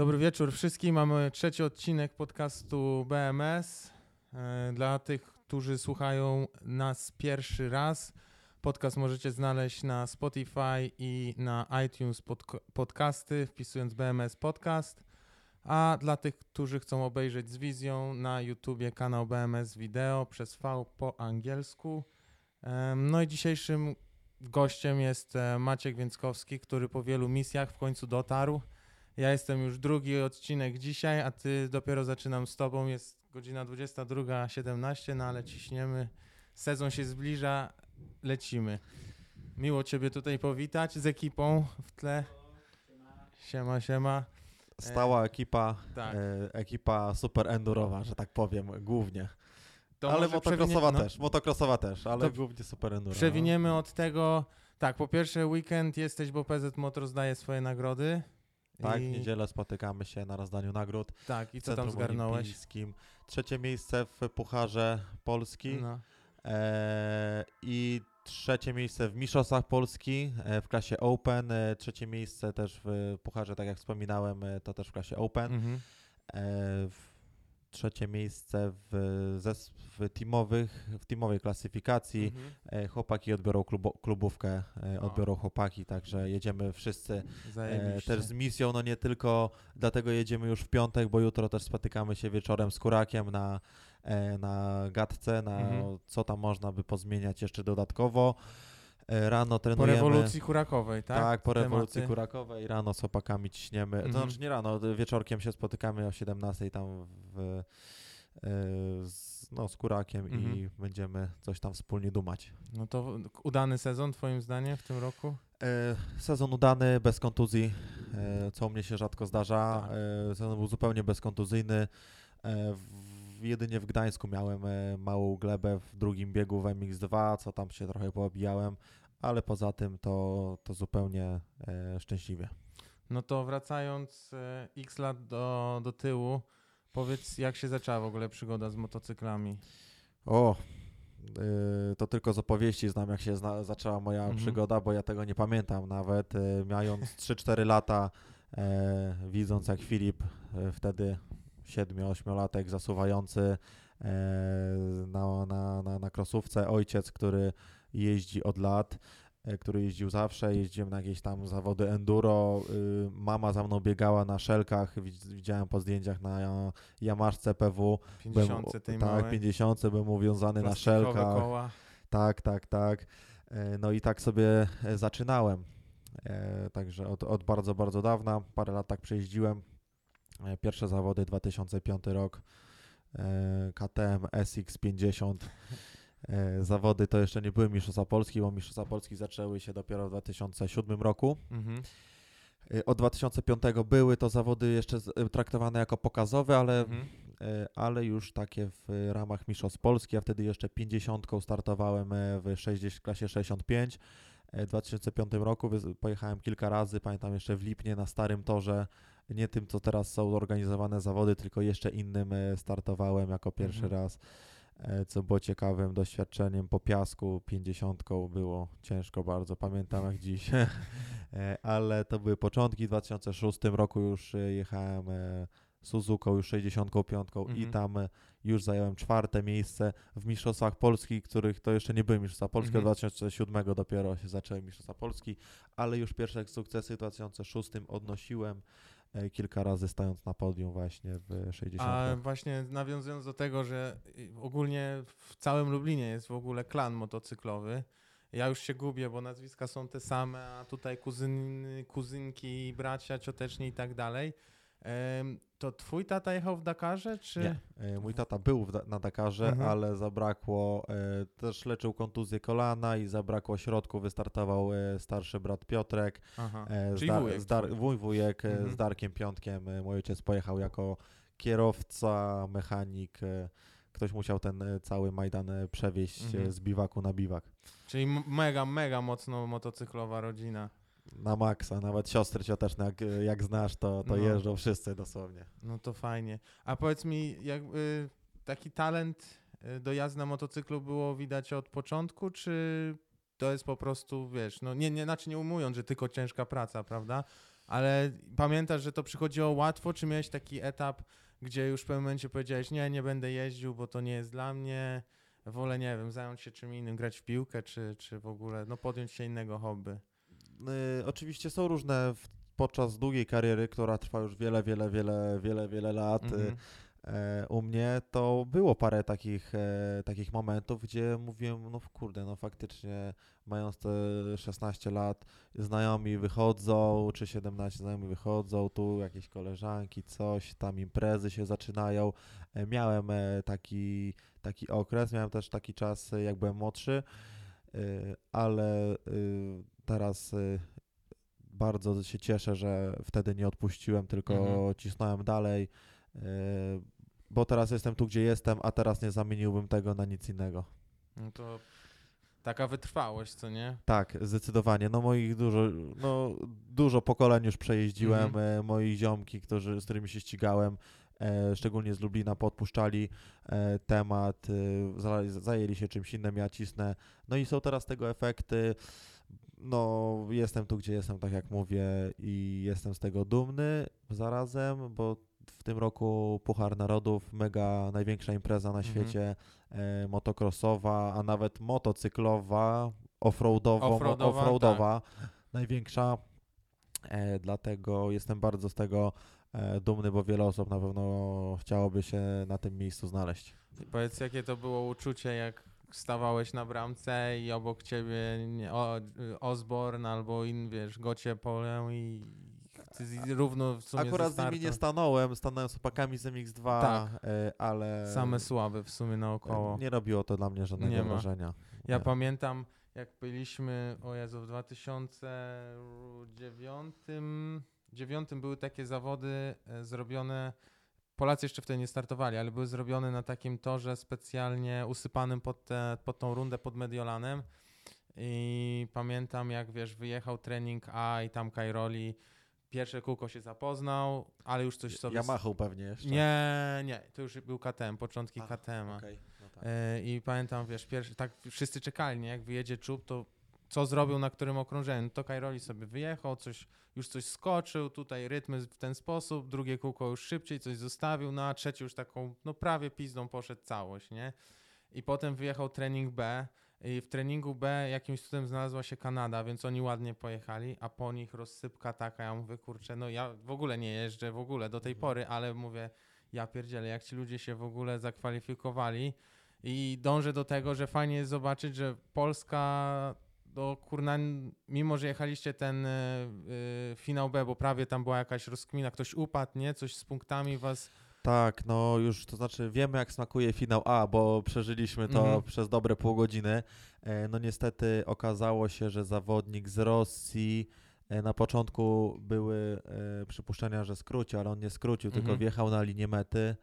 Dobry wieczór wszystkim. Mamy trzeci odcinek podcastu BMS. E, Dla tych, którzy słuchają nas pierwszy raz, podcast możecie znaleźć na Spotify i na iTunes podcasty, wpisując BMS Podcast. A dla tych, którzy chcą obejrzeć z wizją, na YouTubie kanał BMS Video przez V po angielsku. Em, No i dzisiejszym gościem jest e, Maciek Więckowski, który po wielu misjach w końcu dotarł. Ja jestem już drugi odcinek dzisiaj, a ty dopiero zaczynam z tobą. Jest godzina 22.17, no ale ciśniemy. Sezon się zbliża, lecimy. Miło ciebie tutaj powitać z ekipą w tle. Siema, siema. Stała ekipa, tak. e, ekipa super endurowa, że tak powiem, głównie. To ale motocrossowa no, też, motocrossowa też, ale głównie super enduro. no. Przewiniemy od tego. Tak, po pierwsze weekend jesteś, bo PZ Motor zdaje swoje nagrody. Tak, w I- niedzielę spotykamy się na rozdaniu nagród Tak, i w co tam Centrum zgarnąłeś? Olimpijskim. Trzecie miejsce w Pucharze Polski No. e, i trzecie miejsce w Mistrzostwach Polski e, w klasie Open. E, trzecie miejsce też w Pucharze, tak jak wspominałem, e, to też w klasie Open. Mhm. W trzecie miejsce w, w, teamowych, w teamowej klasyfikacji. Mhm. E, Chłopaki odbiorą klubo, klubówkę, e, odbiorą chłopaki, także jedziemy wszyscy e, też z misją, no nie tylko dlatego jedziemy już w piątek, bo jutro też spotykamy się wieczorem z Kurakiem na, e, na gadce, na Mhm. co tam można by pozmieniać jeszcze dodatkowo. E, Rano Po trenujemy. rewolucji hurakowej, tak? Tak, po Tematy. rewolucji kurakowej rano z chłopakami ciśniemy. To Mhm. znaczy nie rano, wieczorkiem się spotykamy o 17 tam w, e, z, no, z kurakiem i Mhm. będziemy coś tam wspólnie dumać. No to udany sezon twoim zdaniem w tym roku? E, Sezon udany, bez kontuzji, co u mnie się rzadko zdarza. Tak. Sezon był zupełnie bezkontuzyjny. Jedynie w Gdańsku miałem małą glebę w drugim biegu w MX2, co tam się trochę poobijałem, ale poza tym to, to zupełnie e, szczęśliwie. No to wracając e, x lat do, do tyłu, powiedz jak się zaczęła w ogóle przygoda z motocyklami? O, y, to tylko z opowieści znam, jak się zna, zaczęła moja Mhm. przygoda, bo ja tego nie pamiętam nawet. Mając 3-4 lata, e, widząc jak Filip, e, wtedy 7-8-latek zasuwający e, na, na, na, na krosówce, ojciec, który jeździ od lat, e, który jeździł zawsze, jeździłem na jakieś tam zawody enduro, y, mama za mną biegała na szelkach, widz- widziałem po zdjęciach na ja- Yamaszce PW, 50 tej tak, małej, 50 byłem uwiązany na szelkach. koła. Tak, tak, tak. E, No i tak sobie e, zaczynałem. Także od, od bardzo, bardzo dawna, parę lat tak przejeździłem. Pierwsze zawody 2005 rok, KTM SX50. E, Zawody to jeszcze nie były Mistrzostwa Polski, bo Mistrzostwa Polski zaczęły się dopiero w 2007 roku. Mhm. E, Od 2005 były to zawody jeszcze e, traktowane jako pokazowe, ale Mhm. ale już takie w ramach Mistrzostw Polski. Ja wtedy jeszcze 50 startowałem w 60, klasie 65. E, W 2005 roku pojechałem kilka razy, pamiętam jeszcze w Lipnie na starym torze, nie tym, co teraz są organizowane zawody, tylko jeszcze innym startowałem jako pierwszy Mhm. raz, co było ciekawym doświadczeniem. Po piasku 50 było ciężko bardzo, pamiętam jak dziś, E, ale to były początki. W 2006 roku już e, jechałem e, Suzuką już 65 i Mhm. tam e, już zająłem czwarte miejsce w Mistrzostwach Polski, których to jeszcze nie były Mistrzostwa Polski, Mhm. od 2007 dopiero się zaczęły Mistrzostwa Polski, ale już pierwsze sukcesy w 2006 odnosiłem e, kilka razy stając na podium właśnie w 60. A właśnie nawiązując do tego, że ogólnie w całym Lublinie jest w ogóle klan motocyklowy. Ja już się gubię, bo nazwiska są te same, a tutaj kuzyny, kuzynki, bracia, cioteczni i tak dalej. To twój tata jechał w Dakarze, czy... Nie. E, Mój tata był na Dakarze, Mhm. ale zabrakło, e, też leczył kontuzję kolana i zabrakło środku, wystartował e, starszy brat Piotrek, Aha. Czyli z wujek z Dar- wuj wujek Mhm. z Darkiem Piątkiem. Mój ojciec pojechał jako kierowca, mechanik. Ktoś musiał ten cały Majdan przewieźć Mhm. z biwaku na biwak. Czyli mega, mega mocno motocyklowa rodzina. Na maksa, nawet siostry cioteczne, jak, jak znasz, to, to No. jeżdżą wszyscy dosłownie. No to fajnie. A powiedz mi, jak, y, taki talent y, do jazdy na motocyklu było widać od początku, czy to jest po prostu, wiesz, no nie, nie, znaczy nie umując, że tylko ciężka praca, prawda? Ale pamiętasz, że to przychodziło łatwo, czy miałeś taki etap, gdzie już w pewnym momencie powiedziałeś, nie, nie będę jeździł, bo to nie jest dla mnie, wolę, nie wiem, zająć się czym innym, grać w piłkę, czy, czy w ogóle, no podjąć się innego hobby. Y, oczywiście są różne w, podczas długiej kariery, która trwa już wiele, wiele, wiele, wiele, wiele lat. y, Mhm. E, u mnie to było parę takich, e, takich momentów, gdzie mówiłem, no kurde, no faktycznie mając te 16 lat, znajomi wychodzą, czy 17 znajomi wychodzą, tu jakieś koleżanki, coś, tam imprezy się zaczynają. E, miałem taki, taki okres, miałem też taki czas, jak byłem młodszy, ale e, teraz e, bardzo się cieszę, że wtedy nie odpuściłem, tylko Mhm. cisnąłem dalej. Yy, bo teraz jestem tu, gdzie jestem, a teraz nie zamieniłbym tego na nic innego. No to taka wytrwałość, co nie? Tak, zdecydowanie. No moich dużo, no, dużo pokoleń już przejeździłem, Mhm. e, moi ziomki, którzy, z którymi się ścigałem, szczególnie z Lublina, podpuszczali temat, za, zajęli się czymś innym, ja cisnę. No i są teraz tego efekty. No, jestem tu, gdzie jestem, tak jak mówię, i jestem z tego dumny zarazem, bo w tym roku Puchar Narodów, mega największa impreza na Mhm. świecie, e, motocrossowa, a nawet motocyklowa, Offroadowa, offroadowa największa. E, dlatego jestem bardzo z tego e, dumny, bo wiele osób na pewno chciałoby się na tym miejscu znaleźć. Powiedz, jakie to było uczucie, jak stawałeś na bramce i obok ciebie nie, o, Osborne albo in, wiesz, Gocie Polę i ty równo w sumie Akurat z nimi nie stanąłem, stanąłem z chłopakami z MX2, Tak. e, ale Same słaby w sumie naokoło. nie robiło to dla mnie żadnego Nie wrażenia. Ja Nie. pamiętam, jak byliśmy, o Jezu, w 2009 dziewiątym były takie zawody e, zrobione, Polacy jeszcze wtedy nie startowali, ale były zrobione na takim torze specjalnie usypanym pod, te, pod tą rundę pod Mediolanem i pamiętam jak, wiesz, wyjechał trening A i tam Kairoli, pierwsze kółko się zapoznał, ale już coś sobie... Yamaha pewnie jeszcze. Nie, nie, to już był KTM, początki A, KTM-a. Okej, no tak. E, I pamiętam, wiesz, pierwszy, tak wszyscy czekali, nie? Jak wyjedzie czub, to co zrobił na którym okrążeniu? No to Kairoli sobie wyjechał, coś, już coś skoczył, tutaj rytmy w ten sposób, drugie kółko już szybciej, coś zostawił, no a trzecie już taką, no prawie pizdą poszedł całość, nie? I potem wyjechał trening B i w treningu B jakimś cudem znalazła się Kanada, więc oni ładnie pojechali, a po nich rozsypka taka, ja mówię, kurczę, no ja w ogóle nie jeżdżę, w ogóle do tej Mhm. pory, ale mówię, ja pierdzielę, jak ci ludzie się w ogóle zakwalifikowali, i dążę do tego, że fajnie jest zobaczyć, że Polska do kurna, mimo że jechaliście ten y, y, finał B, bo prawie tam była jakaś rozkmina, ktoś upadł, nie? Coś z punktami was. Tak, no już to znaczy wiemy jak smakuje finał A, bo przeżyliśmy to Mhm. przez dobre pół godziny. E, No niestety okazało się, że zawodnik z Rosji e, na początku były e, przypuszczenia, że skróci, ale on nie skrócił, tylko Mhm. wjechał na linię mety,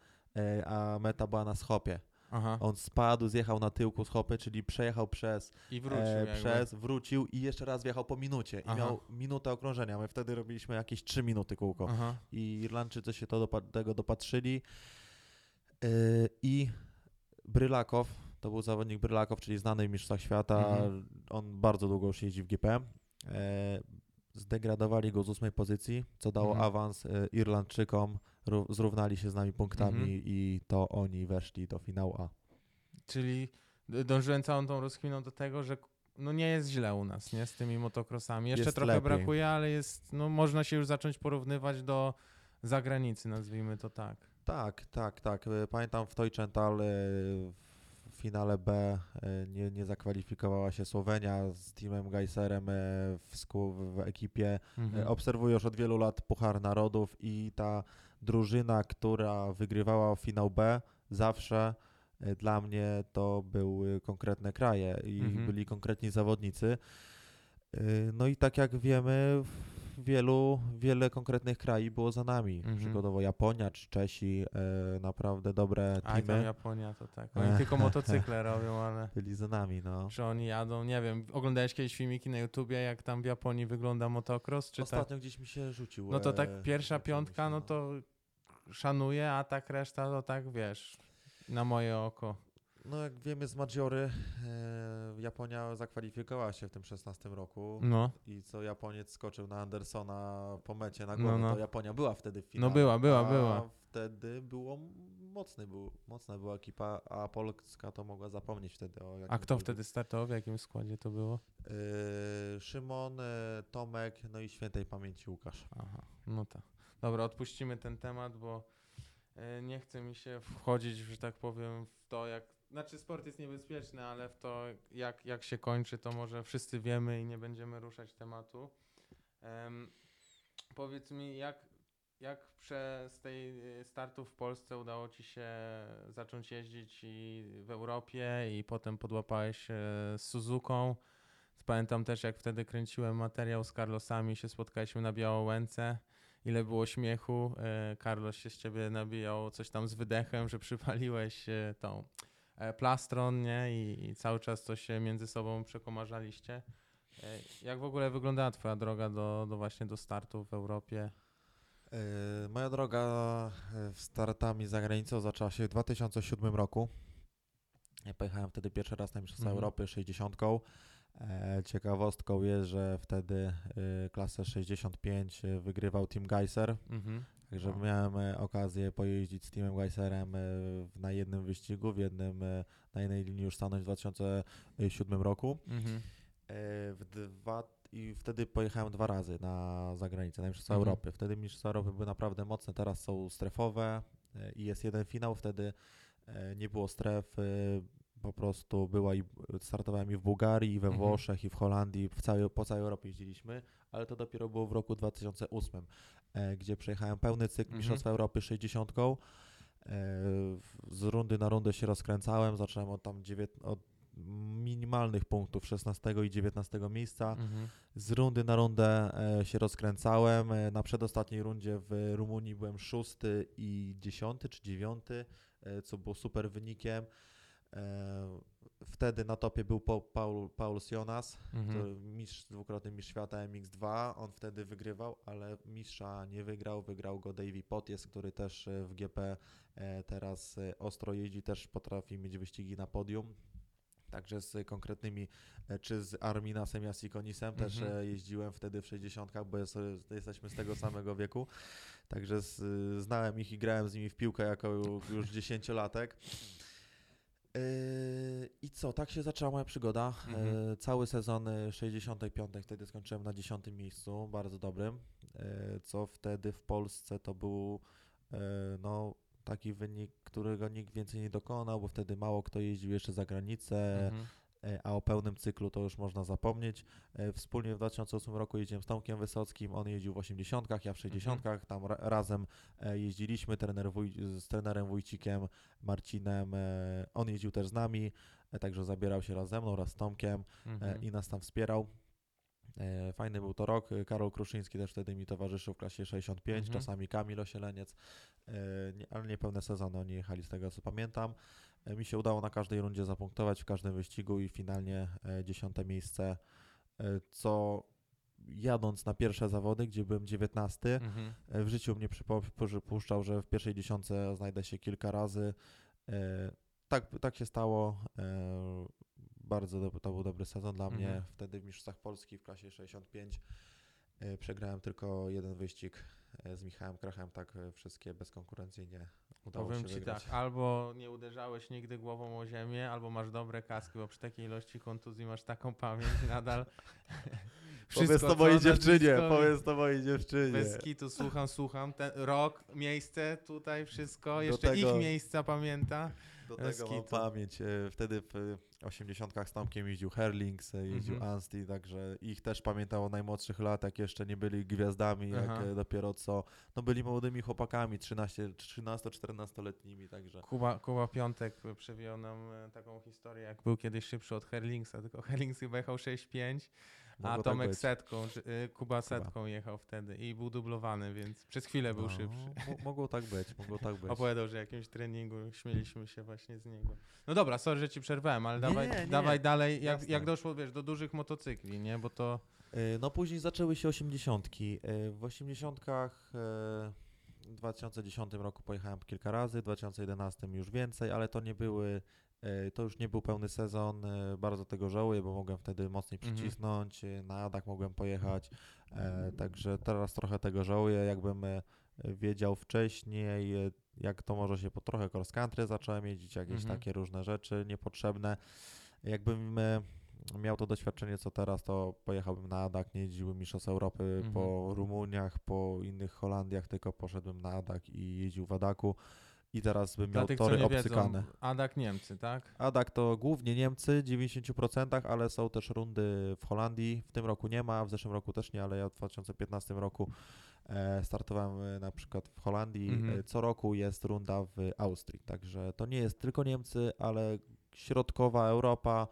a meta była na schopie. Aha. On spadł, zjechał na tyłku schopy, czyli przejechał przez, I wrócił. e, przez wrócił i jeszcze raz wjechał po minucie i Aha. miał minutę okrążenia. My wtedy robiliśmy jakieś 3 minuty kółko Aha. i Irlandczycy się to dopa- tego dopatrzyli. Yy, I Brylakow, to był zawodnik Brylakow, czyli znany w mistrzostwach świata. Mhm. On bardzo długo już jeździ w GP. E, zdegradowali go z ósmej pozycji, co dało Mhm. awans e, Irlandczykom. Ró- zrównali się z nami punktami Mhm. i to oni weszli do finału A. Czyli dążyłem całą tą rozkminą do tego, że no nie jest źle u nas, nie? Z tymi motocrossami. Jeszcze Jest trochę lepiej. brakuje, ale jest, no można się już zacząć porównywać do zagranicy, nazwijmy to tak. Tak, tak, tak. E, Pamiętam w Toyczental e, w finale B e, nie, nie zakwalifikowała się Słowenia z Teamem Geiserem w, sku, w ekipie. Mhm. Obserwuję już od wielu lat Puchar Narodów i ta drużyna, która wygrywała finał B, zawsze e, dla mnie to były konkretne kraje i Mhm. byli konkretni zawodnicy. E, No i tak jak wiemy, wielu, wiele konkretnych krajów było za nami. Mhm. Przykładowo Japonia czy Czesi, e, naprawdę dobre A teamy Japonia to tak. Oni tylko motocykle robią, ale byli za nami. No. czy oni jadą, nie wiem. Oglądałeś kiedyś filmiki na YouTubie, jak tam w Japonii wygląda motocross, czy tak? Ostatnio gdzieś mi się rzucił. No to tak e, pierwsza na czymś, piątka, no to szanuję, a tak reszta to tak wiesz, na moje oko. No jak wiemy z Maggiory, e, Japonia zakwalifikowała się w tym 16 roku No, i co Japoniec skoczył na Andersona po mecie na No, głowę, no. to Japonia była wtedy w finale. No była, była, a była. wtedy było mocny był, mocna była ekipa, a Polska to mogła zapomnieć wtedy o a kto wtedy startował? W jakim składzie to było? Yy, Szymon, e, Tomek, no i świętej pamięci Łukasz. Aha, no tak. Dobra, odpuścimy ten temat, bo nie chce mi się wchodzić, że tak powiem, w to, jak. Znaczy, sport jest niebezpieczny, ale w to, jak, jak się kończy, to może wszyscy wiemy i nie będziemy ruszać tematu. Em, powiedz mi, jak, jak przez tej e, startu w Polsce udało ci się zacząć jeździć i w Europie i potem podłapałeś się z Suzuką? Pamiętam też, jak wtedy kręciłem materiał z Carlosami, się spotkaliśmy na Białołęce. Ile było śmiechu. E, Carlos się z ciebie nabijał coś tam z wydechem, że przypaliłeś e, tą plastron, nie? I, I cały czas to się między sobą przekomarzaliście. E, Jak w ogóle wyglądała twoja droga do, do właśnie do startu w Europie? Yy, Moja droga e, startami za granicą zaczęła się w 2007 roku. Ja pojechałem wtedy pierwszy raz na Mistrzostwa Mhm. Europy 60. E, Ciekawostką jest, że wtedy e, klasę 65 wygrywał Team Geiser, Mhm. Także Wow. miałem e, okazję pojeździć z Teamem Geiserem e, w- na jednym wyścigu, w jednym, e, na jednej linii już stanąć w 2007 roku. Mhm. W dwa, I wtedy pojechałem dwa razy na zagranicę, na Mistrzostwa Mhm. Europy. Wtedy Mistrzostwa Europy były naprawdę mocne, teraz są strefowe i jest jeden finał. Wtedy nie było stref, po prostu była i startowałem i w Bułgarii, i we Mhm. Włoszech, i w Holandii, w całej, po całej Europie jeździliśmy, ale to dopiero było w roku 2008, e, gdzie przejechałem pełny cykl Mhm. Mistrzostwa Europy 60. E, Z rundy na rundę się rozkręcałem, zacząłem od tam od minimalnych punktów 16 i 19 miejsca. Mhm. Z rundy na rundę e, się rozkręcałem. E, na przedostatniej rundzie w Rumunii byłem szósty i dziesiąty czy dziewiąty, e, co było super wynikiem. E, Wtedy na topie był Paul, Paul Jonas, Mhm. mistrz, dwukrotny mistrz świata MX2. On wtedy wygrywał, ale mistrza nie wygrał. Wygrał go Davey Poties, który też e, w GP e, teraz ostro jeździ, też potrafi mieć wyścigi na podium. Także z konkretnymi, czy z Arminasem Jasikonisem też Mhm. e, jeździłem wtedy w 60, bo jest, jesteśmy z tego samego wieku. Także z, znałem ich i grałem z nimi w piłkę jako ju- już dziesięciolatek. Yy, I co, tak się zaczęła moja przygoda. Mhm. Yy, Cały sezon y, 65 wtedy skończyłem na 10 miejscu, bardzo dobrym, yy, co wtedy w Polsce to był no, taki wynik, którego nikt więcej nie dokonał, bo wtedy mało kto jeździł jeszcze za granicę, Mhm. E, a o pełnym cyklu to już można zapomnieć. E, Wspólnie w 2008 roku jeździłem z Tomkiem Wysockim, on jeździł w 80, ja w 60, tam ra razem e, jeździliśmy trener z trenerem Wójcikiem Marcinem, on jeździł też z nami, także zabierał się raz ze mną, raz z Tomkiem Mhm. i nas tam wspierał. Fajny był to rok. Karol Kruszyński też wtedy mi towarzyszył w klasie 65, Mhm. czasami Kamil Osieleniec, nie- ale niepełne sezony oni jechali z tego co pamiętam. E, Mi się udało na każdej rundzie zapunktować w każdym wyścigu i finalnie e, dziesiąte miejsce, e, co jadąc na pierwsze zawody, gdzie byłem 19, Mhm. w życiu mnie przypuszczał, że w pierwszej dziesiątce znajdę się kilka razy. Tak, tak się stało. Bardzo do, to był dobry sezon dla mnie. Mhm. Wtedy w Mistrzostwach Polski w klasie 65 e, przegrałem tylko jeden wyścig z Michałem Krachem, tak e, wszystkie bezkonkurencyjnie udało Powiem się ci wygrać. tak, albo nie uderzałeś nigdy głową o ziemię, albo masz dobre kaski, bo przy takiej ilości kontuzji masz taką pamięć nadal. Powiedz to mojej dziewczynie, blisko, powiedz to mojej dziewczynie. Bez kitu, słucham, słucham. Ten rok, miejsce, tutaj wszystko. Jeszcze tego- ich miejsca pamięta. Do tego mam pamięć. E, Wtedy w 80 z Tomkiem jeździł Herlings, e, jeździł Mhm. Anstey, także ich też pamiętam od najmłodszych lat, jak jeszcze nie byli gwiazdami, jak Aha. e, dopiero co, no byli młodymi chłopakami, 13 13-14-letnimi, także Kuba, Kuba Piątek przewijał nam e, taką historię, jak był kiedyś szybszy od Herlingsa, tylko Herlings chyba jechał 6.5, a tak Tomek być. setką, y, Kuba setką jechał wtedy i był dublowany, więc przez chwilę był No, szybszy. mo- Mogło tak być, mogło tak być. Opowiadał, że jakimś treningu śmieliśmy się właśnie z niego. No dobra, sorry, że ci przerwałem, ale Nie, dawaj, nie, nie. dawaj dalej, jak, jak doszło, wiesz, do dużych motocykli, nie, bo to... E, No później zaczęły się 80. E, W 80. W 2010 roku pojechałem kilka razy, w 2011 już więcej, ale to nie były, to już nie był pełny sezon. e, Bardzo tego żałuję, bo mogłem wtedy mocniej Mhm. przycisnąć, e, na Adak mogłem pojechać, e, także teraz trochę tego żałuję. Jakbym e, wiedział wcześniej, e, jak to może się po trochę cross country zacząłem jeździć, jakieś Mhm. takie różne rzeczy niepotrzebne. Jakbym e, miał to doświadczenie co teraz, to pojechałbym na Adak, nie jeździłbym Mistrzostw Europy Mhm. po Rumuniach, po innych Holandiach, tylko poszedłem na Adak i jeździł w Adaku i teraz bym miał tych, tory nie wiedzą, obcykane. Adak Niemcy, tak? Adak to głównie Niemcy, 90%, ale są też rundy w Holandii. W tym roku nie ma, w zeszłym roku też nie, ale ja w 2015 roku e, startowałem e, na przykład w Holandii. Mhm. E, co roku jest runda w Austrii, także to nie jest tylko Niemcy, ale środkowa Europa,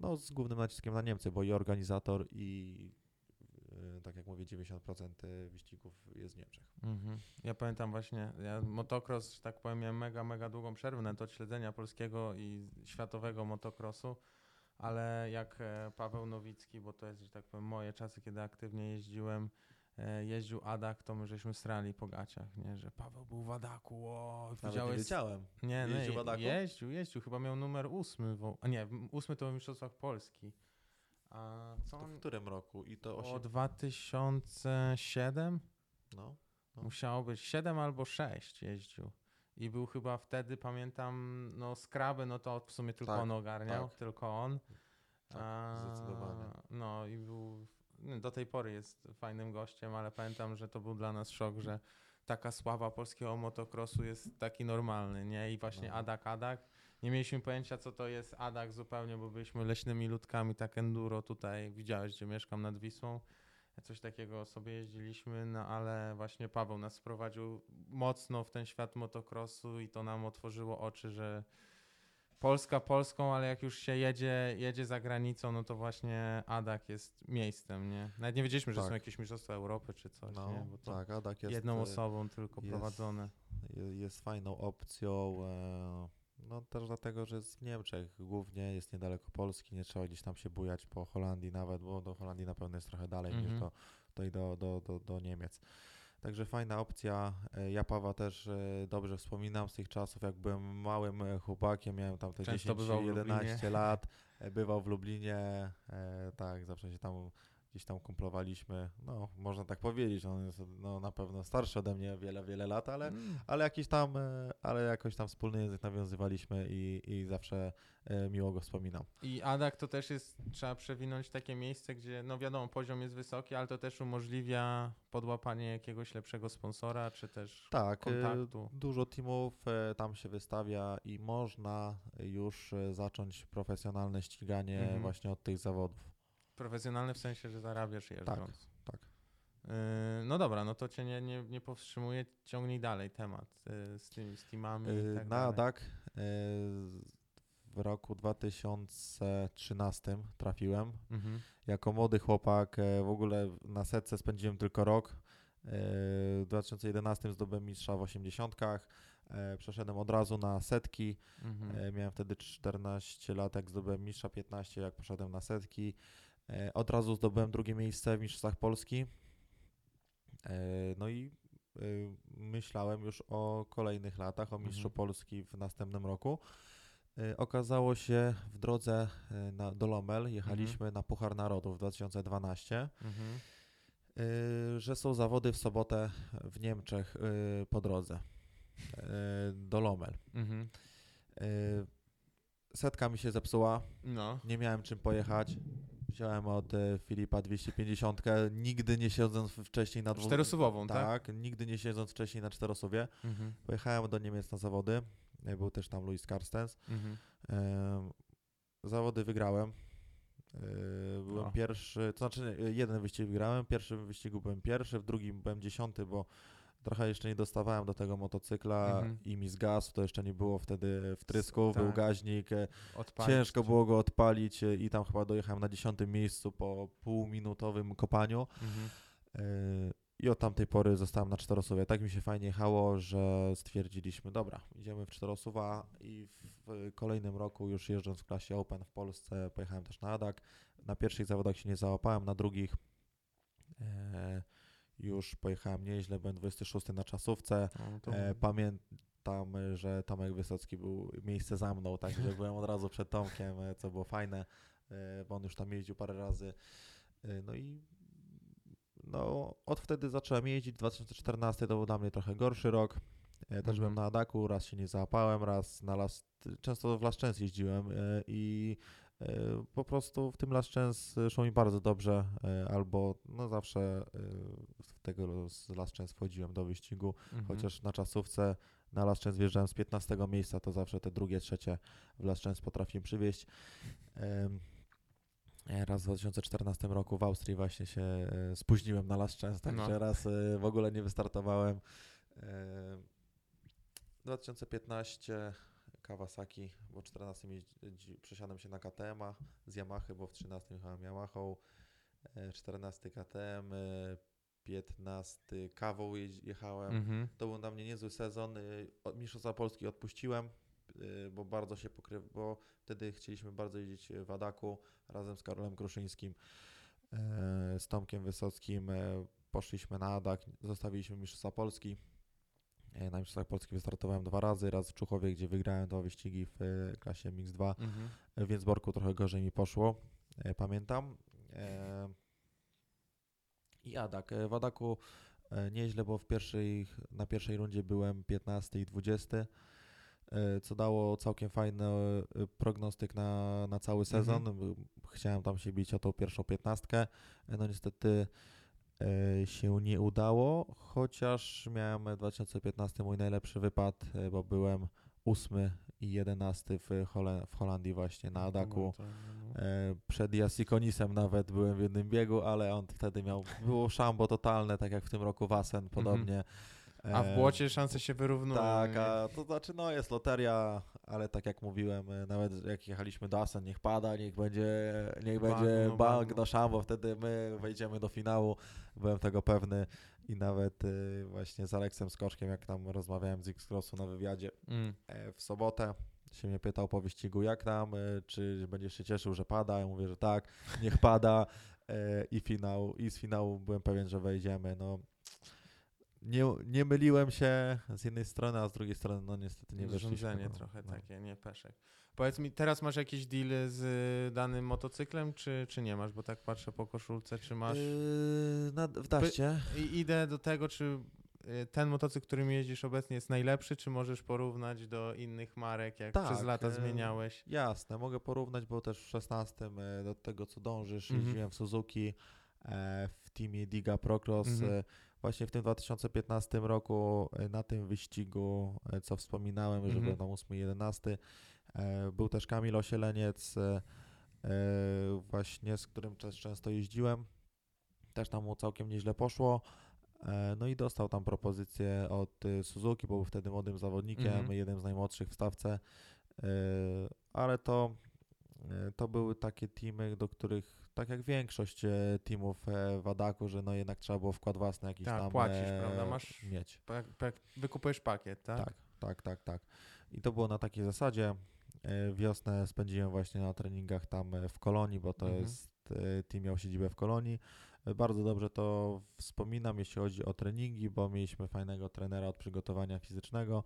no z głównym naciskiem na Niemcy, bo i organizator i tak jak mówię, 90% wyścigów jest w Niemczech. Mhm. Ja pamiętam właśnie, ja motocross, że tak powiem, miałem mega, mega długą przerwę nawet od śledzenia polskiego i światowego motocrossu, ale jak e, Paweł Nowicki, bo to jest, że tak powiem, moje czasy, kiedy aktywnie jeździłem, e, jeździł Adak, to my żeśmy strali po gaciach, nie, że Paweł był w Adaku, o, Nawet nie widziałeś... wiedziałem. Nie, no Jeździł w Adaku? Jeździł, jeździł, chyba miał numer ósmy, wo- a nie, ósmy to w Mistrzostwach Polski. A co To w którym roku? I to O 8... 2007? No. No. Musiało być 7 albo 6 jeździł. I był chyba wtedy, pamiętam, no skraby, no to w sumie tylko Tak, on ogarniał, tak. tylko on. Tak, A, zdecydowanie. No i był, no, do tej pory jest fajnym gościem, ale pamiętam, że to był dla nas szok, że taka sława polskiego motocrossu jest taki normalny, nie? I właśnie No. Adak, Adak. Nie mieliśmy pojęcia, co to jest Adak zupełnie, bo byliśmy leśnymi ludkami, tak enduro tutaj, widziałeś, gdzie mieszkam nad Wisłą. Coś takiego sobie jeździliśmy, no ale właśnie Paweł nas wprowadził mocno w ten świat motocrossu i to nam otworzyło oczy, że Polska Polską, ale jak już się jedzie, jedzie za granicą, no to właśnie Adak jest miejscem, nie? Nawet nie wiedzieliśmy, że Tak. są jakieś mistrzostwa Europy czy coś, No, nie? Bo to tak, Adak jest, jedną e, osobą tylko jest- prowadzone. je- jest fajną opcją. E, no też dlatego, że jest w Niemczech głównie, jest niedaleko Polski, nie trzeba gdzieś tam się bujać po Holandii nawet, bo do Holandii na pewno jest trochę dalej Mhm. niż do, do, do, do, do, do Niemiec. Także fajna opcja. E, Ja Pawa też e, dobrze wspominam z tych czasów, jak byłem małym e, chłopakiem, miałem tam te Często bywał w 10-11 Lublinie. lat, bywał w Lublinie, tak, zawsze się tam gdzieś tam kumplowaliśmy, no można tak powiedzieć, on jest no, na pewno starszy ode mnie wiele, wiele lat, ale Mm. ale jakiś tam, e, ale jakoś tam wspólny język nawiązywaliśmy i, i zawsze e, miło go wspominam. I Adak to też jest, trzeba przewinąć takie miejsce, gdzie, no wiadomo, poziom jest wysoki, ale to też umożliwia podłapanie jakiegoś lepszego sponsora, czy też Tak, e, kontaktu. dużo teamów tam się wystawia i można już zacząć profesjonalne ściganie Mhm. właśnie od tych zawodów. Profesjonalny w sensie, że zarabiasz jeżdżąc. tak. Yy, no dobra, no to cię nie, nie, nie powstrzymuję, ciągnij dalej temat yy, z tymi z teamami E, tak Na e, w roku 2013 trafiłem. Mhm. Jako młody chłopak e, w ogóle na setce spędziłem tylko rok. E, W 2011 zdobyłem mistrza w 80. E, Przeszedłem od razu na setki. Mhm. Miałem wtedy 14 lat, jak zdobyłem mistrza 15, jak poszedłem na setki. E, Od razu zdobyłem drugie miejsce w Mistrzostwach Polski. E, No i e, myślałem już o kolejnych latach, o mistrzu Mhm. Polski w następnym roku. Okazało się w drodze na, do Lomel, jechaliśmy na Puchar Narodów w 2012, Mhm. że są zawody w sobotę w Niemczech po drodze do Lomel. Mhm. Setka mi się zepsuła, No. nie miałem czym pojechać. Wziąłem od e, Filipa 250, nigdy nie siedząc wcześniej na dwu... Czterosuwową, tak? Tak, nigdy nie siedząc wcześniej na czterosuwie. Mhm. Pojechałem do Niemiec na zawody. E, Był też tam Louis Carstens. Mhm. Zawody wygrałem. E, Byłem O. pierwszy, to znaczy jeden wyścig wygrałem, w pierwszym wyścigu byłem pierwszy, w drugim byłem dziesiąty, bo trochę jeszcze nie dostawałem do tego motocykla Mhm. i mi zgasł, to jeszcze nie było wtedy wtrysków, był tak. gaźnik, e, Odpalić ciężko było go odpalić e, i tam chyba dojechałem na dziesiątym miejscu po półminutowym kopaniu. Mhm. Yy, I od tamtej pory zostałem na czterosuwie. Tak mi się fajnie jechało, że stwierdziliśmy, dobra, idziemy w czterosuwa i w kolejnym roku już jeżdżąc w klasie Open w Polsce pojechałem też na Adak. Na pierwszych zawodach się nie załapałem, na drugich e, już pojechałem nieźle, byłem 26 na czasówce. O, to... E, pamiętam, że Tomek Wysocki był miejsce za mną, także byłem od razu przed Tomkiem, e, co było fajne, e, bo on już tam jeździł parę razy. E, no i no, od wtedy zacząłem jeździć. 2014 to był dla mnie trochę gorszy rok. Też Mhm. byłem na Adaku, raz się nie załapałem, raz na las, często w Las Częs jeździłem i po prostu w tym Las Częs szło mi bardzo dobrze, e, albo no zawsze e, w tego z Las Częs wchodziłem do wyścigu, Mhm. chociaż na czasówce na Las Częs wjeżdżałem z 15 miejsca, to zawsze te drugie, trzecie w Las Częs potrafiłem przywieźć. E, Raz w 2014 roku w Austrii właśnie się e, spóźniłem na Las Częs, także No. raz e, w ogóle nie wystartowałem. E, 2015 Kawasaki, bo w 14 jeździ- przesiadłem się na KTM-a z Yamahy, bo w 13 jechałem Yamahą, e, 14 KTM, e, 15 Kawą jechałem. Mhm. To był dla mnie niezły sezon. od Mistrzostwa Polski odpuściłem, y, bo bardzo się pokryw, bo wtedy chcieliśmy bardzo jeździć w Adaku razem z Karolem Kruszyńskim, e, z Tomkiem Wysockim. e, Poszliśmy na Adak, zostawiliśmy Mistrzostwa Polski. E, Na Mistrzostwach Polski wystartowałem dwa razy, raz w Czuchowie, gdzie wygrałem dwa wyścigi w e, klasie Mix-2. Mhm. W Więcborku trochę gorzej mi poszło, e, pamiętam. E, I Adak. E, W Adaku e, nieźle, bo w pierwszej, na pierwszej rundzie byłem 15 i 20, e, co dało całkiem fajny e, prognostyk na, na cały sezon. B- Chciałem tam się bić o tą pierwszą piętnastkę. E, No niestety e, się nie udało, chociaż miałem w 2015 mój najlepszy wypad, e, bo byłem ósmy i jedenasty w, Hole- w Holandii właśnie na Adaku. No, no. E, Przed Jasikonisem nawet byłem w jednym biegu, ale on wtedy miał, było szambo totalne, tak jak w tym roku Wasen podobnie. A w E, błocie szanse się wyrównują. Tak, a to znaczy no jest loteria, ale tak jak mówiłem, e, nawet jak jechaliśmy do Asen, niech pada, niech będzie, niech będzie bank bagno. do szambo, wtedy my wejdziemy do finału, byłem tego pewny i nawet e, właśnie z Aleksem Skoczkiem, jak tam rozmawiałem z X-Crossu na wywiadzie, Mm. w sobotę. Się mnie pytał po wyścigu, jak tam, czy będziesz się cieszył, że pada. Ja mówię, że tak, niech pada. I finał, i z finału byłem pewien, że wejdziemy. No, nie, nie myliłem się z jednej strony, a z drugiej strony, no niestety nie wyszliśmy. Urządzenie no, trochę no. takie, nie peszek. Powiedz mi, teraz masz jakieś deale z danym motocyklem, czy, czy nie masz? Bo tak patrzę po koszulce, czy masz... Yy, na, w daście. I idę do tego, czy y, ten motocykl, którym jeździsz obecnie jest najlepszy, czy możesz porównać do innych marek, jak Tak, przez lata e, zmieniałeś? Jasne, mogę porównać, bo też w 16 e, do tego, co dążysz, Mhm. jeździłem w Suzuki, e, w teamie Diga Procross. Mhm. Właśnie w tym 2015 roku e, na tym wyścigu, e, co wspominałem, że Mhm. byłem tam 8 i 11, e, był też Kamil Osieleniec, właśnie z którym też często jeździłem. Też tam mu całkiem nieźle poszło. No i dostał tam propozycję od Suzuki, bo był wtedy młodym zawodnikiem, Mhm. jednym z najmłodszych w stawce. Ale to, to były takie teamy, do których, tak jak większość e, teamów e, w Adaku, że no jednak trzeba było wkład własny jakiś Tak, tam płacisz, e, prawda? Masz- mieć. Pa- pa- Wykupujesz pakiet, tak? Tak, tak, tak, tak. I to było na takiej zasadzie. E, Wiosnę spędziłem właśnie na treningach tam w Kolonii, bo to Mhm. jest, team miał siedzibę w Kolonii. Bardzo dobrze to wspominam, jeśli chodzi o treningi, bo mieliśmy fajnego trenera od przygotowania fizycznego.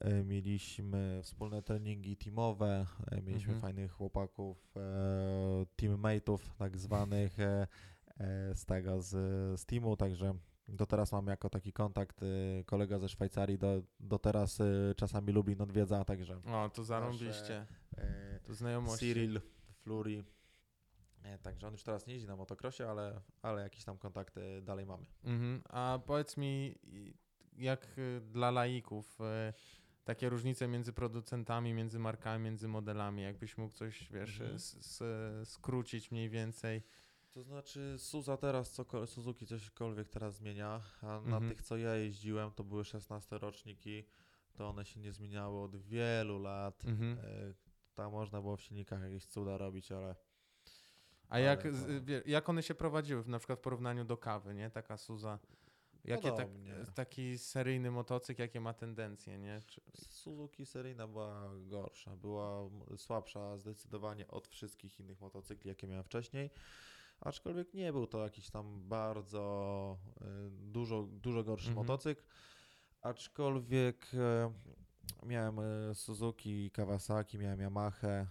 E, Mieliśmy wspólne treningi teamowe, e, mieliśmy Mhm. fajnych chłopaków, e, teammateów tak zwanych z tego, z, z teamu, także do teraz mam jako taki kontakt kolega ze Szwajcarii, do, do teraz czasami Lublin odwiedza, także O, to zarąbiście. e, To znajomości. Cyril, Fluri, także on już teraz nie jeździ na motocrossie, ale, ale jakieś tam kontakty dalej mamy. Mhm. A powiedz mi, jak dla laików takie różnice między producentami, między markami, między modelami, jakbyś mógł coś, wiesz, Mhm. skrócić mniej więcej. To znaczy Suza teraz, cokol- Suzuki cośkolwiek teraz zmienia, a na Mhm. tych co ja jeździłem to były 16 roczniki, to one się nie zmieniały od wielu lat. Mhm. E, Tam można było w silnikach jakieś cuda robić, ale A jak, Ale to- z- wie- jak one się prowadziły, na przykład w porównaniu do kawy, nie? Taka Suza. Jakie tak, taki seryjny motocykl, jakie ma tendencje, nie? Czy, Suzuki seryjna była gorsza, była słabsza zdecydowanie od wszystkich innych motocykli, jakie miałem wcześniej. aczkolwiek nie był to jakiś tam bardzo y, dużo, dużo gorszy Mhm. motocykl, aczkolwiek y, miałem y, Suzuki, Kawasaki, miałem Yamaha, y,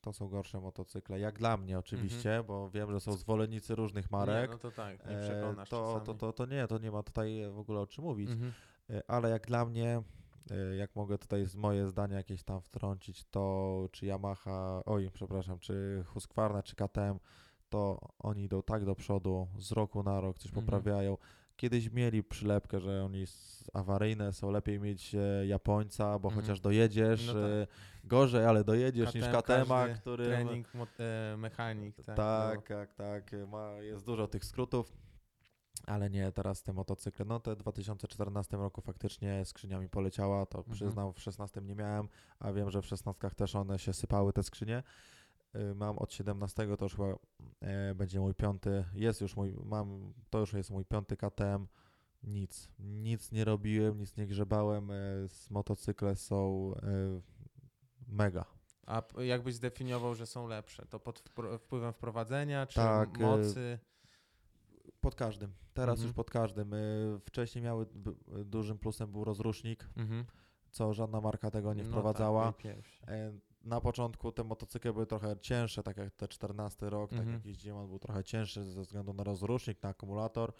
to są gorsze motocykle, jak dla mnie oczywiście, bo wiem, że są zwolennicy różnych marek. Nie, no to tak, nie E, przekonasz to, to, to, to nie, to nie ma tutaj w ogóle o czym mówić. Mhm. E, Ale jak dla mnie, e, jak mogę tutaj z moje zdanie jakieś tam wtrącić, to czy Yamaha, oj, przepraszam, czy Husqvarna, czy KTM, to oni idą tak do przodu, z roku na rok coś Mhm. poprawiają. Kiedyś mieli przylepkę, że oni awaryjne są, lepiej mieć e, Japońca, bo Mhm. chociaż dojedziesz, No tak. e, gorzej, ale dojedziesz niż KTM, KTM-a, każdy który... Trening, e, mechanik, tak. Tak, no. tak, tak. Ma, jest dużo tych skrótów, ale nie, teraz te motocykle. No te w 2014 roku faktycznie skrzynia mi poleciała, to Mhm. przyznam, w 16 nie miałem, a wiem, że w 16 też one się sypały, te skrzynie. Y, Mam od 17, to już chyba e, będzie mój piąty, jest już mój, mam, to już jest mój piąty KTM. Nic, nic nie robiłem, nic nie grzebałem, e, z motocykle są e, mega. A jakbyś zdefiniował, że są lepsze? To pod wpływem wprowadzenia, czy Tak, mocy? Pod każdym. Teraz Mhm. już pod każdym. Wcześniej miały dużym plusem był rozrusznik, Mhm. co żadna marka tego nie No wprowadzała. Tak, pierwsi. E, Na początku te motocykle były trochę cięższe, tak jak te 14 rok, tak Mhm. jak jeździłem, był trochę cięższy ze względu na rozrusznik, na akumulator,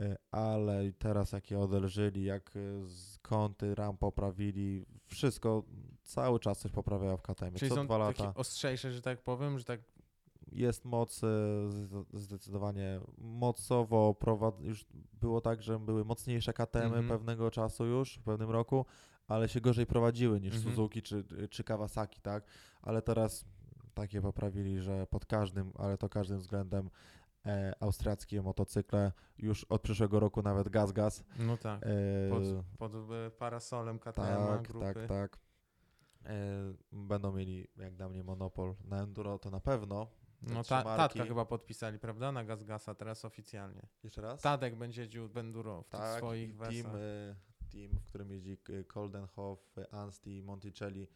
e, ale teraz jak je odelżyli, jak z kąty ram poprawili, wszystko, cały czas coś poprawiają w KTM. Czyli Co są dwa lata ostrzejsze, że tak powiem, że tak... jest moc zde- zdecydowanie mocowo prowad... już było tak, że były mocniejsze KTM Mhm. pewnego czasu już, w pewnym roku, ale się gorzej prowadziły niż Mhm. Suzuki czy, czy Kawasaki, tak? Ale teraz takie poprawili, że pod każdym, ale to każdym względem e, austriackie motocykle już od przyszłego roku nawet gaz-gaz. No tak. E, Pod, pod e, parasolem KTM tak, grupy. tak, tak. E, będą mieli jak dla mnie monopol na enduro, to na pewno. Te No ta. Tatka chyba podpisali, prawda? Na Gazgasa teraz oficjalnie. Jeszcze raz? Tadek będzie w Enduro w tych Tak, swoich i wersach. Team, w którym jeździ k- Coldenhoff, y, Anstey, Monticelli.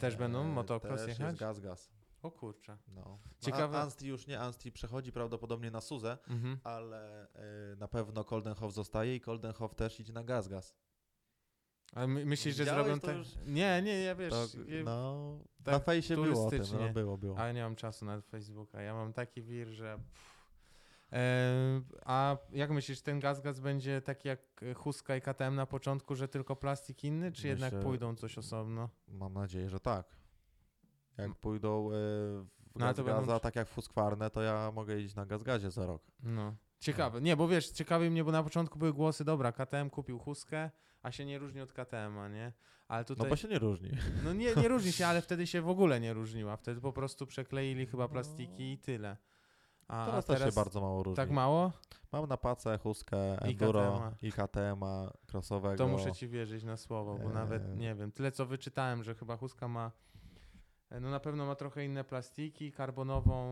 Też będą motocross też jechać? jest gaz, gaz. O kurczę. No. Ciekawe- Ciekawe. Anstey już nie, Anstey przechodzi prawdopodobnie na Suzę, Mhm. ale y, na pewno Coldenhoff zostaje i Coldenhoff też idzie na gaz, gaz. Ale my, myślisz, że Widziałeś zrobią to tak? już? Nie, nie, ja wiesz, To, no, tak na fejsie było o tym, no, było, było. ale nie mam czasu na Facebooka. Ja mam taki wir, że... pff. E, a jak myślisz, ten gaz-gaz będzie taki jak Huska i KTM na początku, że tylko plastik inny, czy jednak Myślę- pójdą coś osobno? Mam nadzieję, że tak. Jak pójdą y, w No, gaz, będą gaza, tr- tak jak w Husqvarnę, to ja mogę iść na gaz, gazie za rok. No. Ciekawe. Nie, bo wiesz, ciekawi mnie, bo na początku były głosy, dobra, KTM kupił Huskę, a się nie różni od KTM-a, nie? Ale No tutaj... bo się nie różni. No nie, nie różni się, ale wtedy się w ogóle nie różniła. Wtedy po prostu przekleili chyba plastiki i tyle. A Teraz, a też się bardzo mało różni. Tak mało? Mam na pacę, huskę, I enduro i KTM-a crossowego. To muszę ci wierzyć na słowo, bo Eee. nawet nie wiem. Tyle co wyczytałem, że chyba Huska ma. e, No na pewno ma trochę inne plastiki, karbonową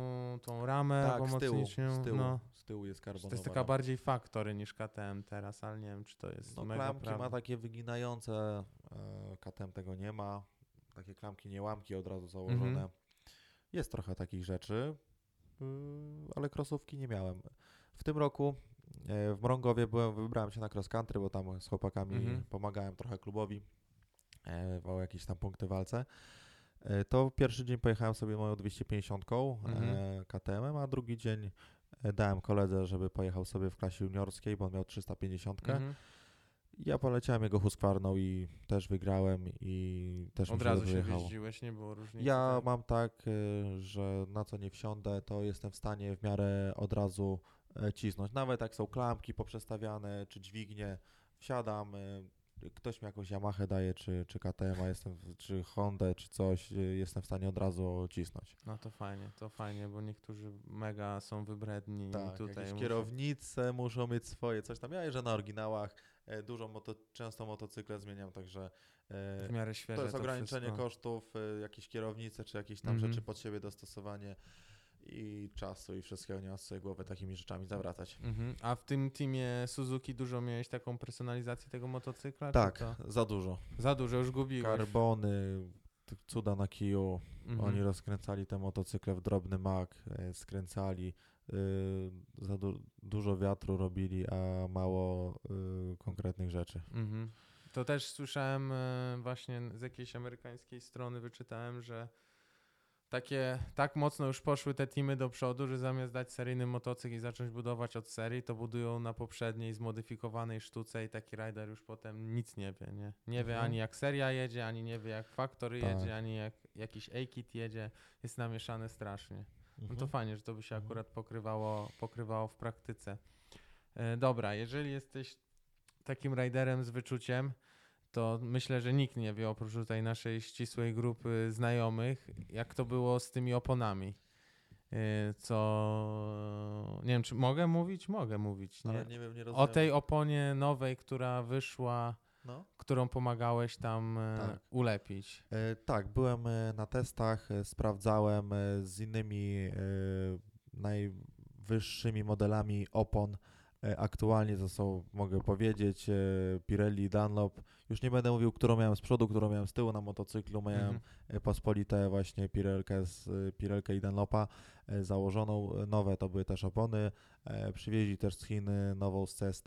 tą ramę, tak, bo z z tyłu, No. z tyłu jest To karbonowa. jest taka bardziej faktory niż KTM teraz, ale nie wiem, czy to jest no, mega klamki ma takie wyginające, e, KTM tego nie ma. Takie klamki, nie łamki od razu założone. Mhm. Jest trochę takich rzeczy, ale crossówki nie miałem. W tym roku e, w Mrągowie byłem, wybrałem się na cross country, bo tam z chłopakami Mhm. pomagałem trochę klubowi e, o jakieś tam punkty walce. E, To pierwszy dzień pojechałem sobie moją 250 Mhm. KTM-em, a drugi dzień dałem koledze, żeby pojechał sobie w klasie juniorskiej, bo on miał 350. Mhm. Ja poleciałem jego Husqvarną i też wygrałem i też Od razu się jechało. jeździłeś, nie było różnicy. Ja tak? mam tak, y, że na co nie wsiądę, to jestem w stanie w miarę od razu e, cisnąć. Nawet jak są klamki poprzestawiane, czy dźwignie, wsiadam, y, ktoś mi jakąś Yamaha daje, czy, czy KTM, jestem, czy Hondę, czy coś, y, jestem w stanie od razu cisnąć. No to fajnie, to fajnie, bo niektórzy mega są wybredni i Tak, tutaj jakieś muszą- kierownice muszą mieć swoje, coś tam. Ja jeżdżę na oryginałach, e, dużo moto, często motocykle zmieniam, także e, w miarę świeże To jest ograniczenie wszystko. kosztów, y, jakieś kierownice, czy jakieś tam Mhm. rzeczy pod siebie dostosowanie i czasu i wszystkiego. Nie ma sobie głowy takimi rzeczami zawracać. Mhm. A w tym teamie Suzuki dużo miałeś taką personalizację tego motocykla? Tak, za dużo. za dużo już gubiłeś. Karbony, cuda na kiju. Mhm. Oni rozkręcali te motocykle w drobny mak, e, skręcali, y, za du- dużo wiatru robili, a mało y, konkretnych rzeczy. Mhm. To też słyszałem e, właśnie z jakiejś amerykańskiej strony, wyczytałem, że takie tak mocno już poszły te teamy do przodu, że zamiast dać seryjny motocykl i zacząć budować od serii, to budują na poprzedniej zmodyfikowanej sztuce i taki rider już potem nic nie wie, nie? Nie wie Mhm. ani jak seria jedzie, ani nie wie jak Factory Tak. jedzie, ani jak jakiś A-kit jedzie. Jest namieszane strasznie. No to Mhm. fajnie, że to by się Mhm. akurat pokrywało, pokrywało w praktyce. E, dobra, jeżeli jesteś takim riderem z wyczuciem, to myślę, że nikt nie wie oprócz tutaj naszej ścisłej grupy znajomych, jak to było z tymi oponami. E, Co. Nie wiem, czy mogę mówić? Mogę mówić. Nie? Ale nie wiem, nie O tej oponie nowej, która wyszła, No. którą pomagałeś tam e, Tak. ulepić. E, tak, byłem na testach, sprawdzałem z innymi e, najwyższymi modelami opon. E, aktualnie to są, mogę powiedzieć, e, Pirelli, Dunlop. Już nie będę mówił, którą miałem z przodu, którą miałem z tyłu na motocyklu. Miałem Mhm. e, pospolite właśnie Pirelkę, z, Pirelkę i Dunlopa założoną. Nowe to były też opony. Przywieźli też z Chin nową CST,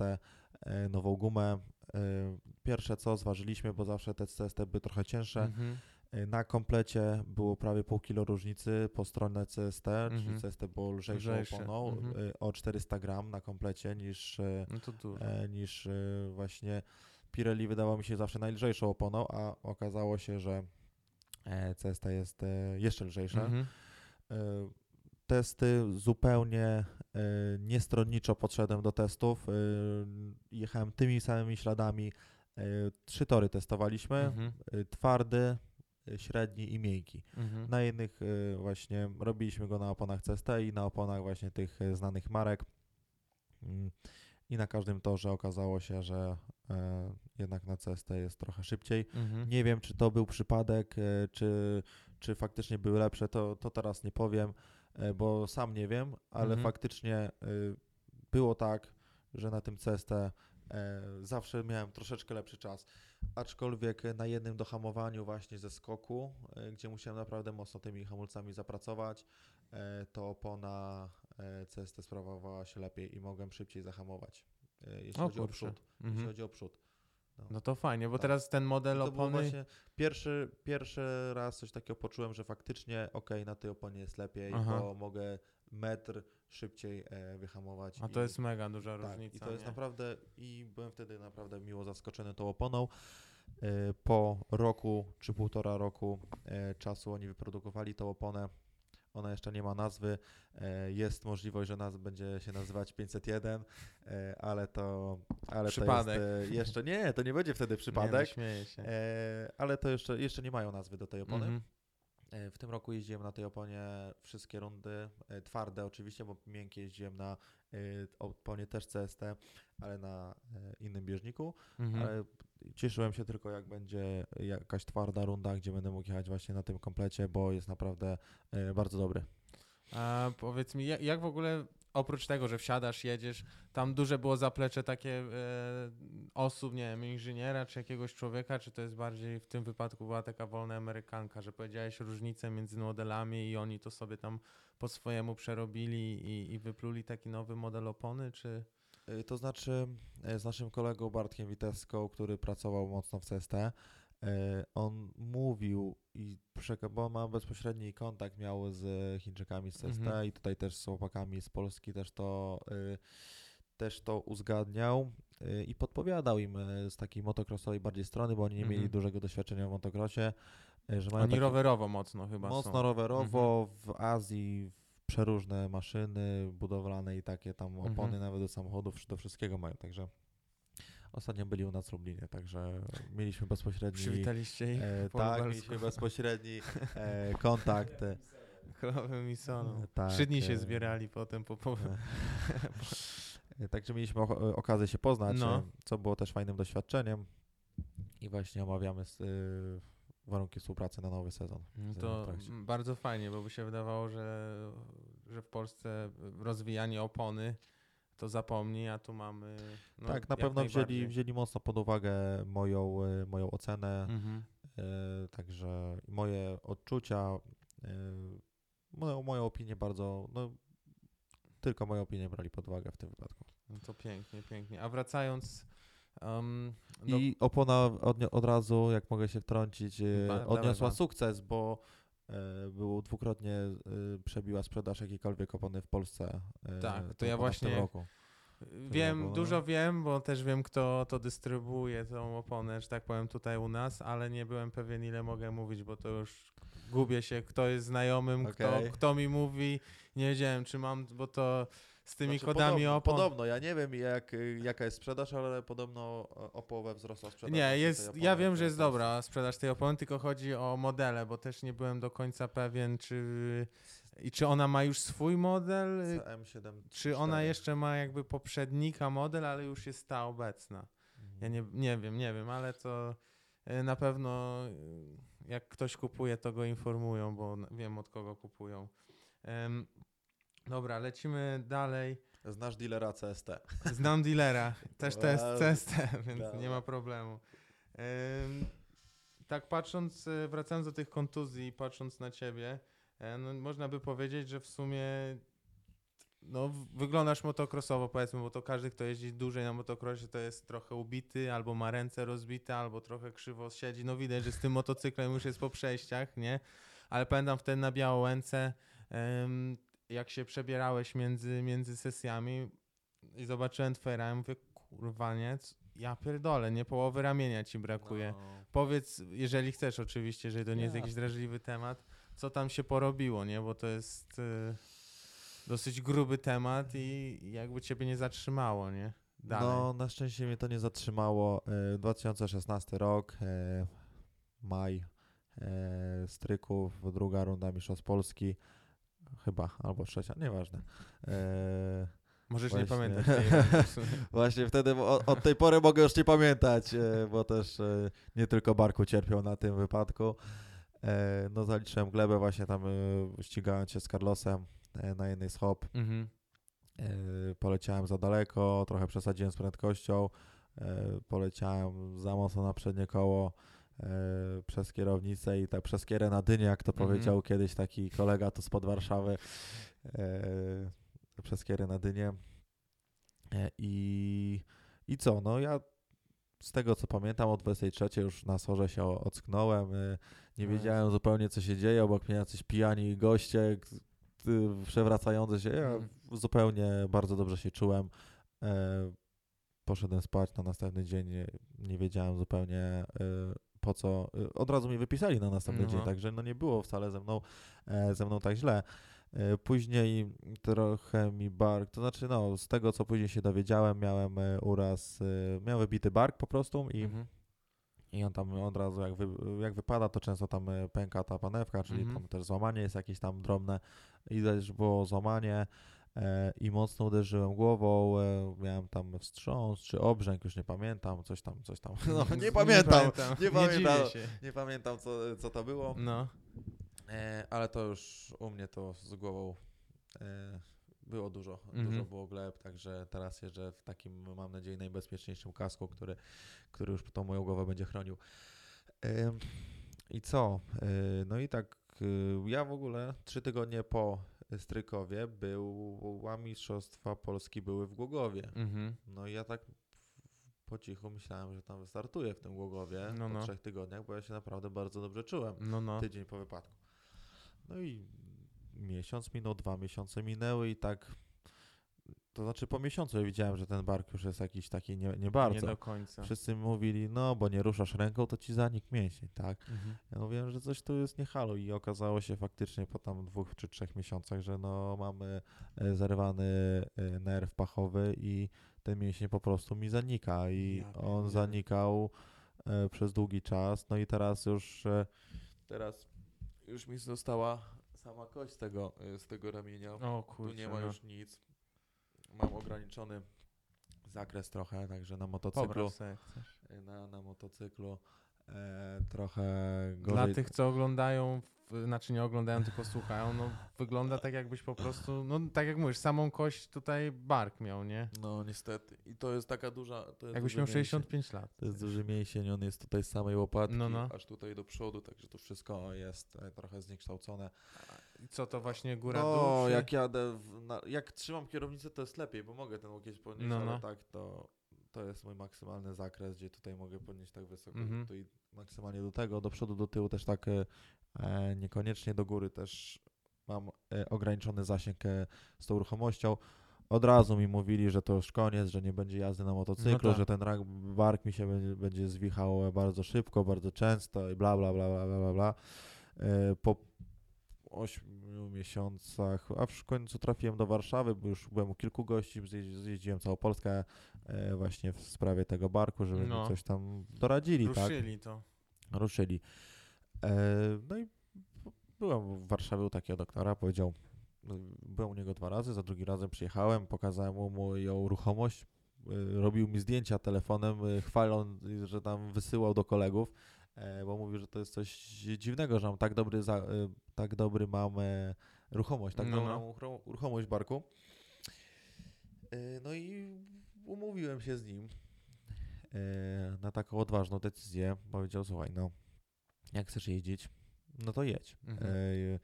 nową gumę. Pierwsze co zważyliśmy, bo zawsze te CST były trochę cięższe. Mhm. Y, Na komplecie było prawie pół kilo różnicy po stronie CST, czyli Mhm. CST było lżejszą Lżejsze, oponą mhm. y, o 400 gram na komplecie niż, y, No e, niż właśnie Pirelli wydawało mi się zawsze najlżejszą oponą, a okazało się, że e, CST jest e, jeszcze lżejsze. Mhm. Testy zupełnie niestronniczo podszedłem do testów. Jechałem tymi samymi śladami. Trzy tory testowaliśmy. Twardy, średni i miękki. Mhm. Na jednych y, właśnie robiliśmy go na oponach CST i na oponach właśnie tych y, znanych marek. Mm, I na każdym torze okazało się, że e, jednak na CST jest trochę szybciej. Mhm. Nie wiem, czy to był przypadek, e, czy, czy faktycznie były lepsze, to, to teraz nie powiem, e, bo sam nie wiem, ale Mhm. faktycznie było tak, że na tym CST e, zawsze miałem troszeczkę lepszy czas. Aczkolwiek na jednym dohamowaniu właśnie ze skoku, e, gdzie musiałem naprawdę mocno tymi hamulcami zapracować, e, to opona e, CST sprawowała się lepiej i mogłem szybciej zahamować. Jeśli O chodzi o przód. Jeśli Mhm. chodzi o przód. No to fajnie, bo Tak. teraz ten model I to opony. właśnie pierwszy, pierwszy raz coś takiego poczułem, że faktycznie okej, na tej oponie jest lepiej, Aha. bo mogę metr szybciej e, wyhamować. A to i- jest mega duża tak, różnica. I to jest nie? naprawdę, i byłem wtedy naprawdę miło zaskoczony tą oponą. E, Po roku czy półtora roku e, czasu oni wyprodukowali tą oponę. Ona jeszcze nie ma nazwy. Jest możliwość, że nazwa będzie się nazywać 501, e, ale to, ale Przypadek. to jest jeszcze nie, to nie będzie wtedy Nie, przypadek. no, śmieję się. Ale to jeszcze, jeszcze nie mają nazwy do tej opony. Mhm. E, w tym roku jeździłem na tej oponie wszystkie rundy, e, twarde oczywiście, bo miękkie jeździłem na e, oponie też CST, ale na e, innym bieżniku. Mhm. Ale cieszyłem się tylko jak będzie jakaś twarda runda, gdzie będę mógł jechać właśnie na tym komplecie, bo jest naprawdę e, bardzo dobry. A powiedz mi, jak w ogóle oprócz tego, że wsiadasz, jedziesz, tam duże było zaplecze takie e, osób, nie wiem, inżyniera czy jakiegoś człowieka, czy to jest bardziej w tym wypadku była taka wolna amerykanka, że powiedziałeś różnicę między modelami i oni to sobie tam po swojemu przerobili i, i wypluli taki nowy model opony, czy... E, To znaczy e, z naszym kolegą Bartkiem Witeską, który pracował mocno w CST, on mówił i bo ma bezpośredni kontakt miał z Chińczykami z CST Mhm. i tutaj też z chłopakami z Polski też to, e, też to uzgadniał e, i podpowiadał im e, z takiej motocrossowej bardziej strony, bo oni nie mieli Mhm. dużego doświadczenia w motocrossie, e, że mają Oni takie rowerowo mocno chyba mocno są. rowerowo w Azji w przeróżne maszyny budowlane i takie tam Mhm. opony nawet do samochodów, do wszystkiego mają, także ostatnio byli u nas w Lublinie, także mieliśmy bezpośredni Przywitaliście ich e, tak, mieliśmy bezpośredni e, kontakt. e, królowym i soną. tak, Trzy dni się e, zbierali potem po... po... e, Także mieliśmy okazję się poznać, No. e, co było też fajnym doświadczeniem i właśnie omawiamy s- y, warunki współpracy na nowy sezon. No to bardzo fajnie, bo by się wydawało, że, że w Polsce rozwijanie opony to zapomni, a tu mamy. No, tak, na pewno wzięli, wzięli mocno pod uwagę moją, e, moją ocenę, Mhm. E, Także moje odczucia, e, moją, moją opinię bardzo, no tylko moją opinię brali pod uwagę w tym wypadku. No to pięknie, pięknie. A wracając um, do... I opona odni- od razu, jak mogę się wtrącić, Ba- odniosła ba. sukces, bo było dwukrotnie e, przebiła sprzedaż jakiejkolwiek opony w Polsce. e, Tak, to ja oponą w tym właśnie- roku. Wiem, było, no. dużo wiem, bo też wiem, kto to dystrybuuje, tą oponę, że tak powiem, tutaj u nas, ale nie byłem pewien, ile mogę mówić, bo to już gubię się, kto jest znajomym, Okej. kto, kto mi mówi. Nie wiedziałem, czy mam, bo to z tymi Znaczy, kodami podobno, opon... Podobno, ja nie wiem jak, y, jaka jest sprzedaż, ale podobno o, połowę wzrosła sprzedaż. Nie, jest, opony ja wiem, że jest dobra sprzedaż tej opony, tylko chodzi o modele, bo też nie byłem do końca pewien, czy i czy ona ma już swój model, CM7. czy ona jeszcze ma jakby poprzednika model, ale już jest ta obecna. Ja nie, nie wiem, nie wiem, ale to y, na pewno y, jak ktoś kupuje, to go informują, bo wiem od kogo kupują. Em, dobra, lecimy dalej. Znasz dealera CST. Znam dealera, też to jest. CST, więc Dobra. nie ma problemu. Em, tak patrząc, y, wracając do tych kontuzji, patrząc na ciebie, e, no, można by powiedzieć, że w sumie no, wyglądasz motocrossowo, powiedzmy, bo to każdy, kto jeździ dłużej na motocrossie, to jest trochę ubity, albo ma ręce rozbite, albo trochę krzywo siedzi. No widać, że z tym motocyklem już jest po przejściach, nie? Ale pamiętam wtedy na Białołęce, jak się przebierałeś między, między sesjami i zobaczyłem twoje ramię, mówię, kurwa, nie? Ja pierdolę, nie połowy ramienia ci brakuje. No. Powiedz, jeżeli chcesz oczywiście, jeżeli to nie jest jakiś drażliwy temat, co tam się porobiło, nie? Bo to jest y, dosyć gruby temat i jakby ciebie nie zatrzymało, nie? Dalej. No, na szczęście mnie to nie zatrzymało. E, 2016 rok, e, maj, e, Stryków, druga runda Mistrzostw Polski, chyba, albo trzecia, nieważne. E, Możesz nie właśnie. pamiętać rundy w sumie. Właśnie wtedy, od, tej pory mogę już nie pamiętać, e, bo też e, nie tylko Barku cierpiał na tym wypadku. E, No zaliczyłem glebę właśnie tam ścigając się z Carlosem na jednej z hop. Mhm. Poleciałem za daleko, trochę przesadziłem z prędkością, poleciałem za mocno na przednie koło przez kierownicę i tak przez kierę na dynię, jak to Mhm. powiedział kiedyś taki kolega tu spod Warszawy, e, przez kierę na dynię. E, I, I co, no ja z tego co pamiętam o 23 już na sorze się ocknąłem, e, nie No wiedziałem zupełnie co się dzieje, obok mnie jacyś pijani goście, przewracające się, ja Mhm. zupełnie bardzo dobrze się czułem. E, poszedłem spać na następny dzień, nie, wiedziałem zupełnie e, po co. E, od razu mi wypisali na następny No. dzień, także no nie było wcale ze mną, e, ze mną tak źle. E, Później trochę mi bark, to znaczy no, z tego co później się dowiedziałem, miałem e, uraz, miałem wybity bark po prostu i, Mhm. i on tam od razu jak, wy, jak wypada, to często tam pęka ta panewka, czyli Mhm. tam też złamanie jest jakieś tam drobne i też było złamanie i mocno uderzyłem głową, e, miałem tam wstrząs czy obrzęk, już nie pamiętam, coś tam, coś tam, no nie pamiętam, nie pamiętam. się. nie pamiętam co, co to było, No. e, ale to już u mnie to z głową e, było dużo, Mhm. dużo było gleb, także teraz jeżdżę w takim, mam nadzieję, najbezpieczniejszym kasku, który, który już tą moją głowę będzie chronił. I co? No i tak, ja w ogóle trzy tygodnie po Strykowie była Mistrzostwa Polski były w Głogowie. Mhm. No i ja tak po cichu myślałem, że tam wystartuję w tym Głogowie No, po no. trzech tygodniach, bo ja się naprawdę bardzo dobrze czułem No, no. tydzień po wypadku. No i miesiąc minął, dwa miesiące minęły i tak, to znaczy po miesiącu ja widziałem, że ten bark już jest jakiś taki nie, nie bardzo. Nie do końca. Wszyscy mówili, no bo nie ruszasz ręką, to ci zanik mięsień, tak? Mhm. Ja mówiłem, że coś tu jest nie halo i okazało się faktycznie po tam dwóch czy trzech miesiącach, że no mamy e, zerwany e, nerw pachowy i ten mięsień po prostu mi zanika i Ja on pierdzielę. zanikał e, przez długi czas, no i teraz już teraz już mi została sama kość z tego, z tego ramienia. O Tu kurczę, nie ma no. już nic. Mam ograniczony zakres trochę, także na motocyklu chcesz. na, na motocyklu e, trochę gorzej. Dla tych, co oglądają, w- znaczy nie oglądają, tylko słuchają, no wygląda tak jakbyś po prostu, no tak jak mówisz, samą kość tutaj bark miał, nie? No niestety. I to jest taka duża... To jest Jakbyś miał mięsień. 65 lat. To jest duży mięsień, on jest tutaj z samej łopatki, No, no. aż tutaj do przodu, także to wszystko jest e, trochę zniekształcone. Co to właśnie góra no, dół? czy- jak jadę, w, na, jak trzymam kierownicę, to jest lepiej, bo mogę ten łokieć podnieść, No, ale no. tak to, to jest mój maksymalny zakres, gdzie tutaj mogę podnieść tak wysoko, Mhm. to i maksymalnie do tego, do przodu, do tyłu też tak e, e, niekoniecznie, do góry też mam e, ograniczony zasięg e, z tą ruchomością. Od razu mi mówili, że to już koniec, że nie będzie jazdy na motocyklu, No tak. że ten rak- bark mi się będzie, będzie zwichał bardzo szybko, bardzo często i bla, bla, bla, bla, bla, bla, bla. E, Po ośmiu miesiącach, a w końcu trafiłem do Warszawy, bo już byłem u kilku gości, zjeździ- zjeździłem całą Polskę e, właśnie w sprawie tego barku, żeby No. mi coś tam doradzili, tak? Ruszyli to. ruszyli. E, no i byłem w Warszawie u takiego doktora, powiedział, no, byłem u niego dwa razy, za drugim razem przyjechałem, pokazałem mu moją ruchomość, e, robił mi zdjęcia telefonem, e, chwaląc, że tam wysyłał do kolegów, bo mówił, że to jest coś dziwnego, że mam tak dobry, za, e, tak dobry mam e, ruchomość, tak No, dobrą no. ruchomość barku. E, No i umówiłem się z nim e, na taką odważną decyzję. Powiedział, słuchaj, no jak chcesz jeździć, no to jedź. Mhm. E,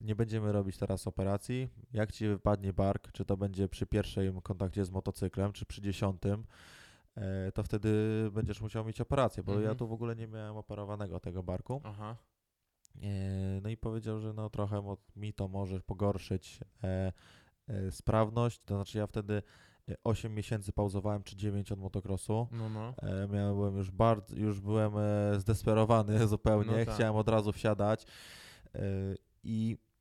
nie będziemy robić teraz operacji. Jak ci wypadnie bark, czy to będzie przy pierwszym kontakcie z motocyklem, czy przy dziesiątym, e, to wtedy będziesz musiał mieć operację, bo ja Mhm. tu w ogóle nie miałem operowanego tego barku. Aha. E, No i powiedział, że no trochę mi to może pogorszyć e, e, sprawność. To znaczy ja wtedy e, 8 miesięcy pauzowałem, czy 9 od motocrossu. No, no. E, miałem, byłem już bardzo, już byłem e, zdesperowany zupełnie, No tak. chciałem od razu wsiadać e, i e,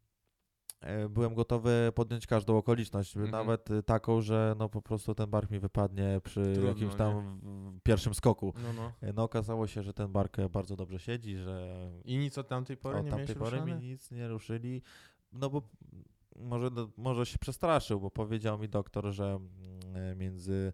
byłem gotowy podjąć każdą okoliczność, Mhm. nawet e, taką, że no po prostu ten bark mi wypadnie przy Trudno, jakimś nie? tam w- pierwszym skoku. No, no. E, No okazało się, że ten bark e, bardzo dobrze siedzi, że I nic od tamtej pory od nie tamtej pory mi ruszane? nic nie ruszyli, no bo może, do- może się przestraszył, bo powiedział mi doktor, że mm, między e,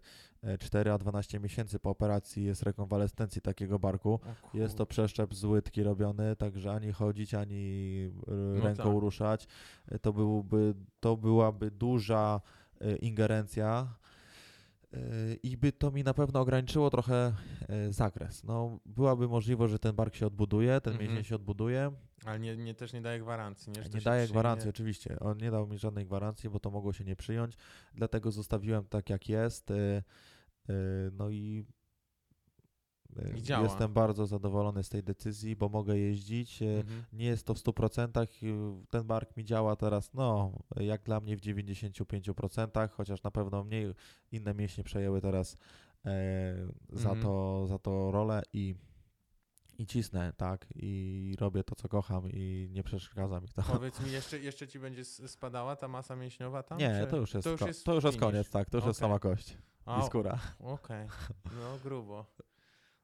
4 a 12 miesięcy po operacji jest rekonwalescencji takiego barku. Jest to przeszczep z łydki robiony, także ani chodzić, ani e, No ręką tak. ruszać. E, To, byłby, to byłaby duża e, ingerencja i by to mi na pewno ograniczyło trochę e, zakres. No, byłaby możliwość, że ten bark się odbuduje, ten Mhm. mięsień się odbuduje. Ale nie, nie, też nie daje gwarancji, nie? Że Nie daje gwarancji, oczywiście. On nie dał mi żadnej gwarancji, bo to mogło się nie przyjąć. Dlatego zostawiłem tak, jak jest. y, No I działa. jestem bardzo zadowolony z tej decyzji, bo mogę jeździć. y, Mhm. Nie jest to w 100%. y, Ten bark mi działa teraz, no, jak dla mnie w 95%, chociaż na pewno mniej inne mięśnie przejęły teraz e, za, Mhm. to, za to rolę i, i cisnę, tak, i robię to, co kocham i nie przeszkadza mi to. Powiedz mi, jeszcze, jeszcze ci będzie spadała ta masa mięśniowa tam? Nie, czy- to już jest, to już jest to już jest koniec, tak, to już jest Okej. sama kość i skóra. Okej, no grubo.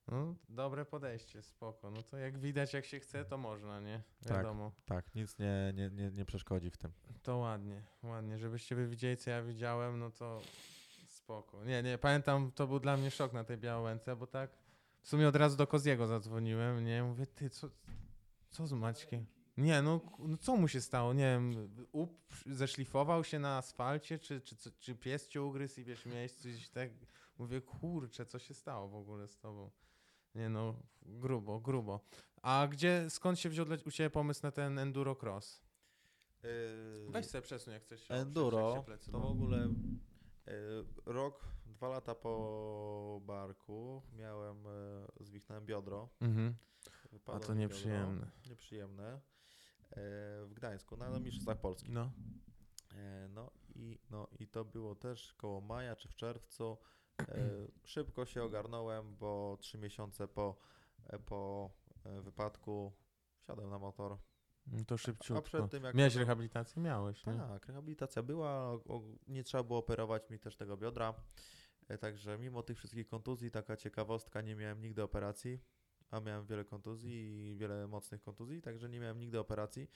No, dobre podejście, spoko. No to jak widać, jak się chce, to można, nie? Tak. Wiadomo. Tak, nic nie, nie, nie, nie przeszkodzi w tym. To ładnie, ładnie. Żebyście wy widzieli, co ja widziałem, no to spoko. Nie, nie, pamiętam, to był dla mnie szok na tej Białęce, bo tak w sumie od razu do Koziego zadzwoniłem, nie? Mówię, ty, co, co z Maćkiem? Nie, no, no co mu się stało? Nie wiem, up, zeszlifował się na asfalcie, czy, czy, czy, czy pies cię ugryzł i wiesz, miałeś coś tak... Mówię, kurczę, co się stało w ogóle z tobą? Nie no, grubo, grubo. A gdzie, skąd się wziął dla, u ciebie pomysł na ten enduro cross? Weź sobie przesuń, jak chcesz. jak Enduro, plecy to w bolą. ogóle e, rok, dwa lata po barku miałem, e, zwichnąłem biodro. Mhm. A to nieprzyjemne. Biodro, nieprzyjemne. E, w Gdańsku, na Mistrzostwach Polski. No. No i, no i to było też koło maja czy w czerwcu. E, Szybko się ogarnąłem, bo trzy miesiące po, e, po e, wypadku wsiadłem na motor. No to szybciutko. A przed tym jak Miałeś rehabilitację? Miałeś, nie? Tak, rehabilitacja była, nie trzeba było operować mi też tego biodra. Także mimo tych wszystkich kontuzji, taka ciekawostka, nie miałem nigdy operacji, a miałem wiele kontuzji i wiele mocnych kontuzji, także nie miałem nigdy operacji,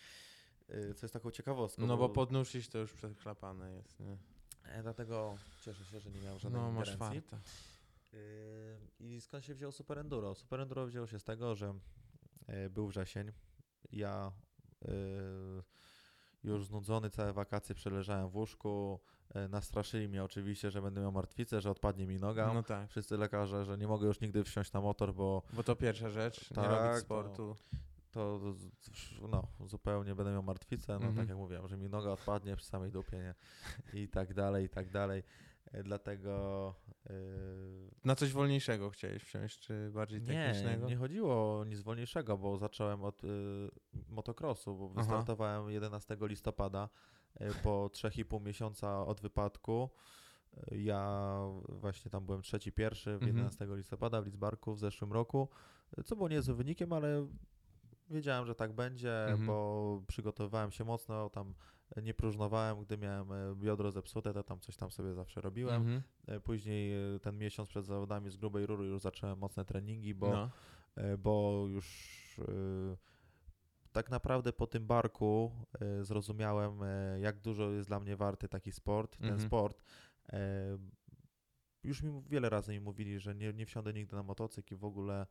co jest taką ciekawostką. No bo podnosić to już przechlapane jest, nie? E, Dlatego cieszę się, że nie miałem żadnej No masz ingerencji. Yy, I skąd się wziął Super Enduro? Super Enduro wziął się z tego, że yy, był wrzesień. Ja yy, już znudzony całe wakacje przeleżałem w łóżku. Yy, nastraszyli mnie oczywiście, że będę miał martwicę, że odpadnie mi noga. No tak, Wszyscy lekarze, że nie mogę już nigdy wsiąść na motor, bo bo to pierwsza rzecz, nie Tak, robić to- sportu. to z- no, zupełnie będę miał martwicę, no Mhm. tak jak mówiłem, że mi noga odpadnie przy samej dupie, nie? I tak dalej, i tak dalej. E, Dlatego yy, Na coś wolniejszego chciałeś wsiąść, czy bardziej nie, technicznego? nie chodziło o nic wolniejszego, bo zacząłem od y, motocrossu, bo Aha. wystartowałem 11 listopada y, po 3,5 miesiąca od wypadku. Ja właśnie tam byłem trzeci, pierwszy w Mhm. 11 listopada w Lidzbarku w zeszłym roku, co było niezłym wynikiem, ale wiedziałem, że tak będzie, Mhm. bo przygotowywałem się mocno, tam nie próżnowałem, gdy miałem y, biodro zepsute, to tam coś tam sobie zawsze robiłem. Mhm. E, Później e, ten miesiąc przed zawodami z grubej rury już zacząłem mocne treningi, bo, no. e, bo już e, tak naprawdę po tym barku e, zrozumiałem, e, jak dużo jest dla mnie warty taki sport. Ten Mhm. sport. e, Już mi wiele razy mi mówili, że nie, nie wsiądę nigdy na motocykl i w ogóle e,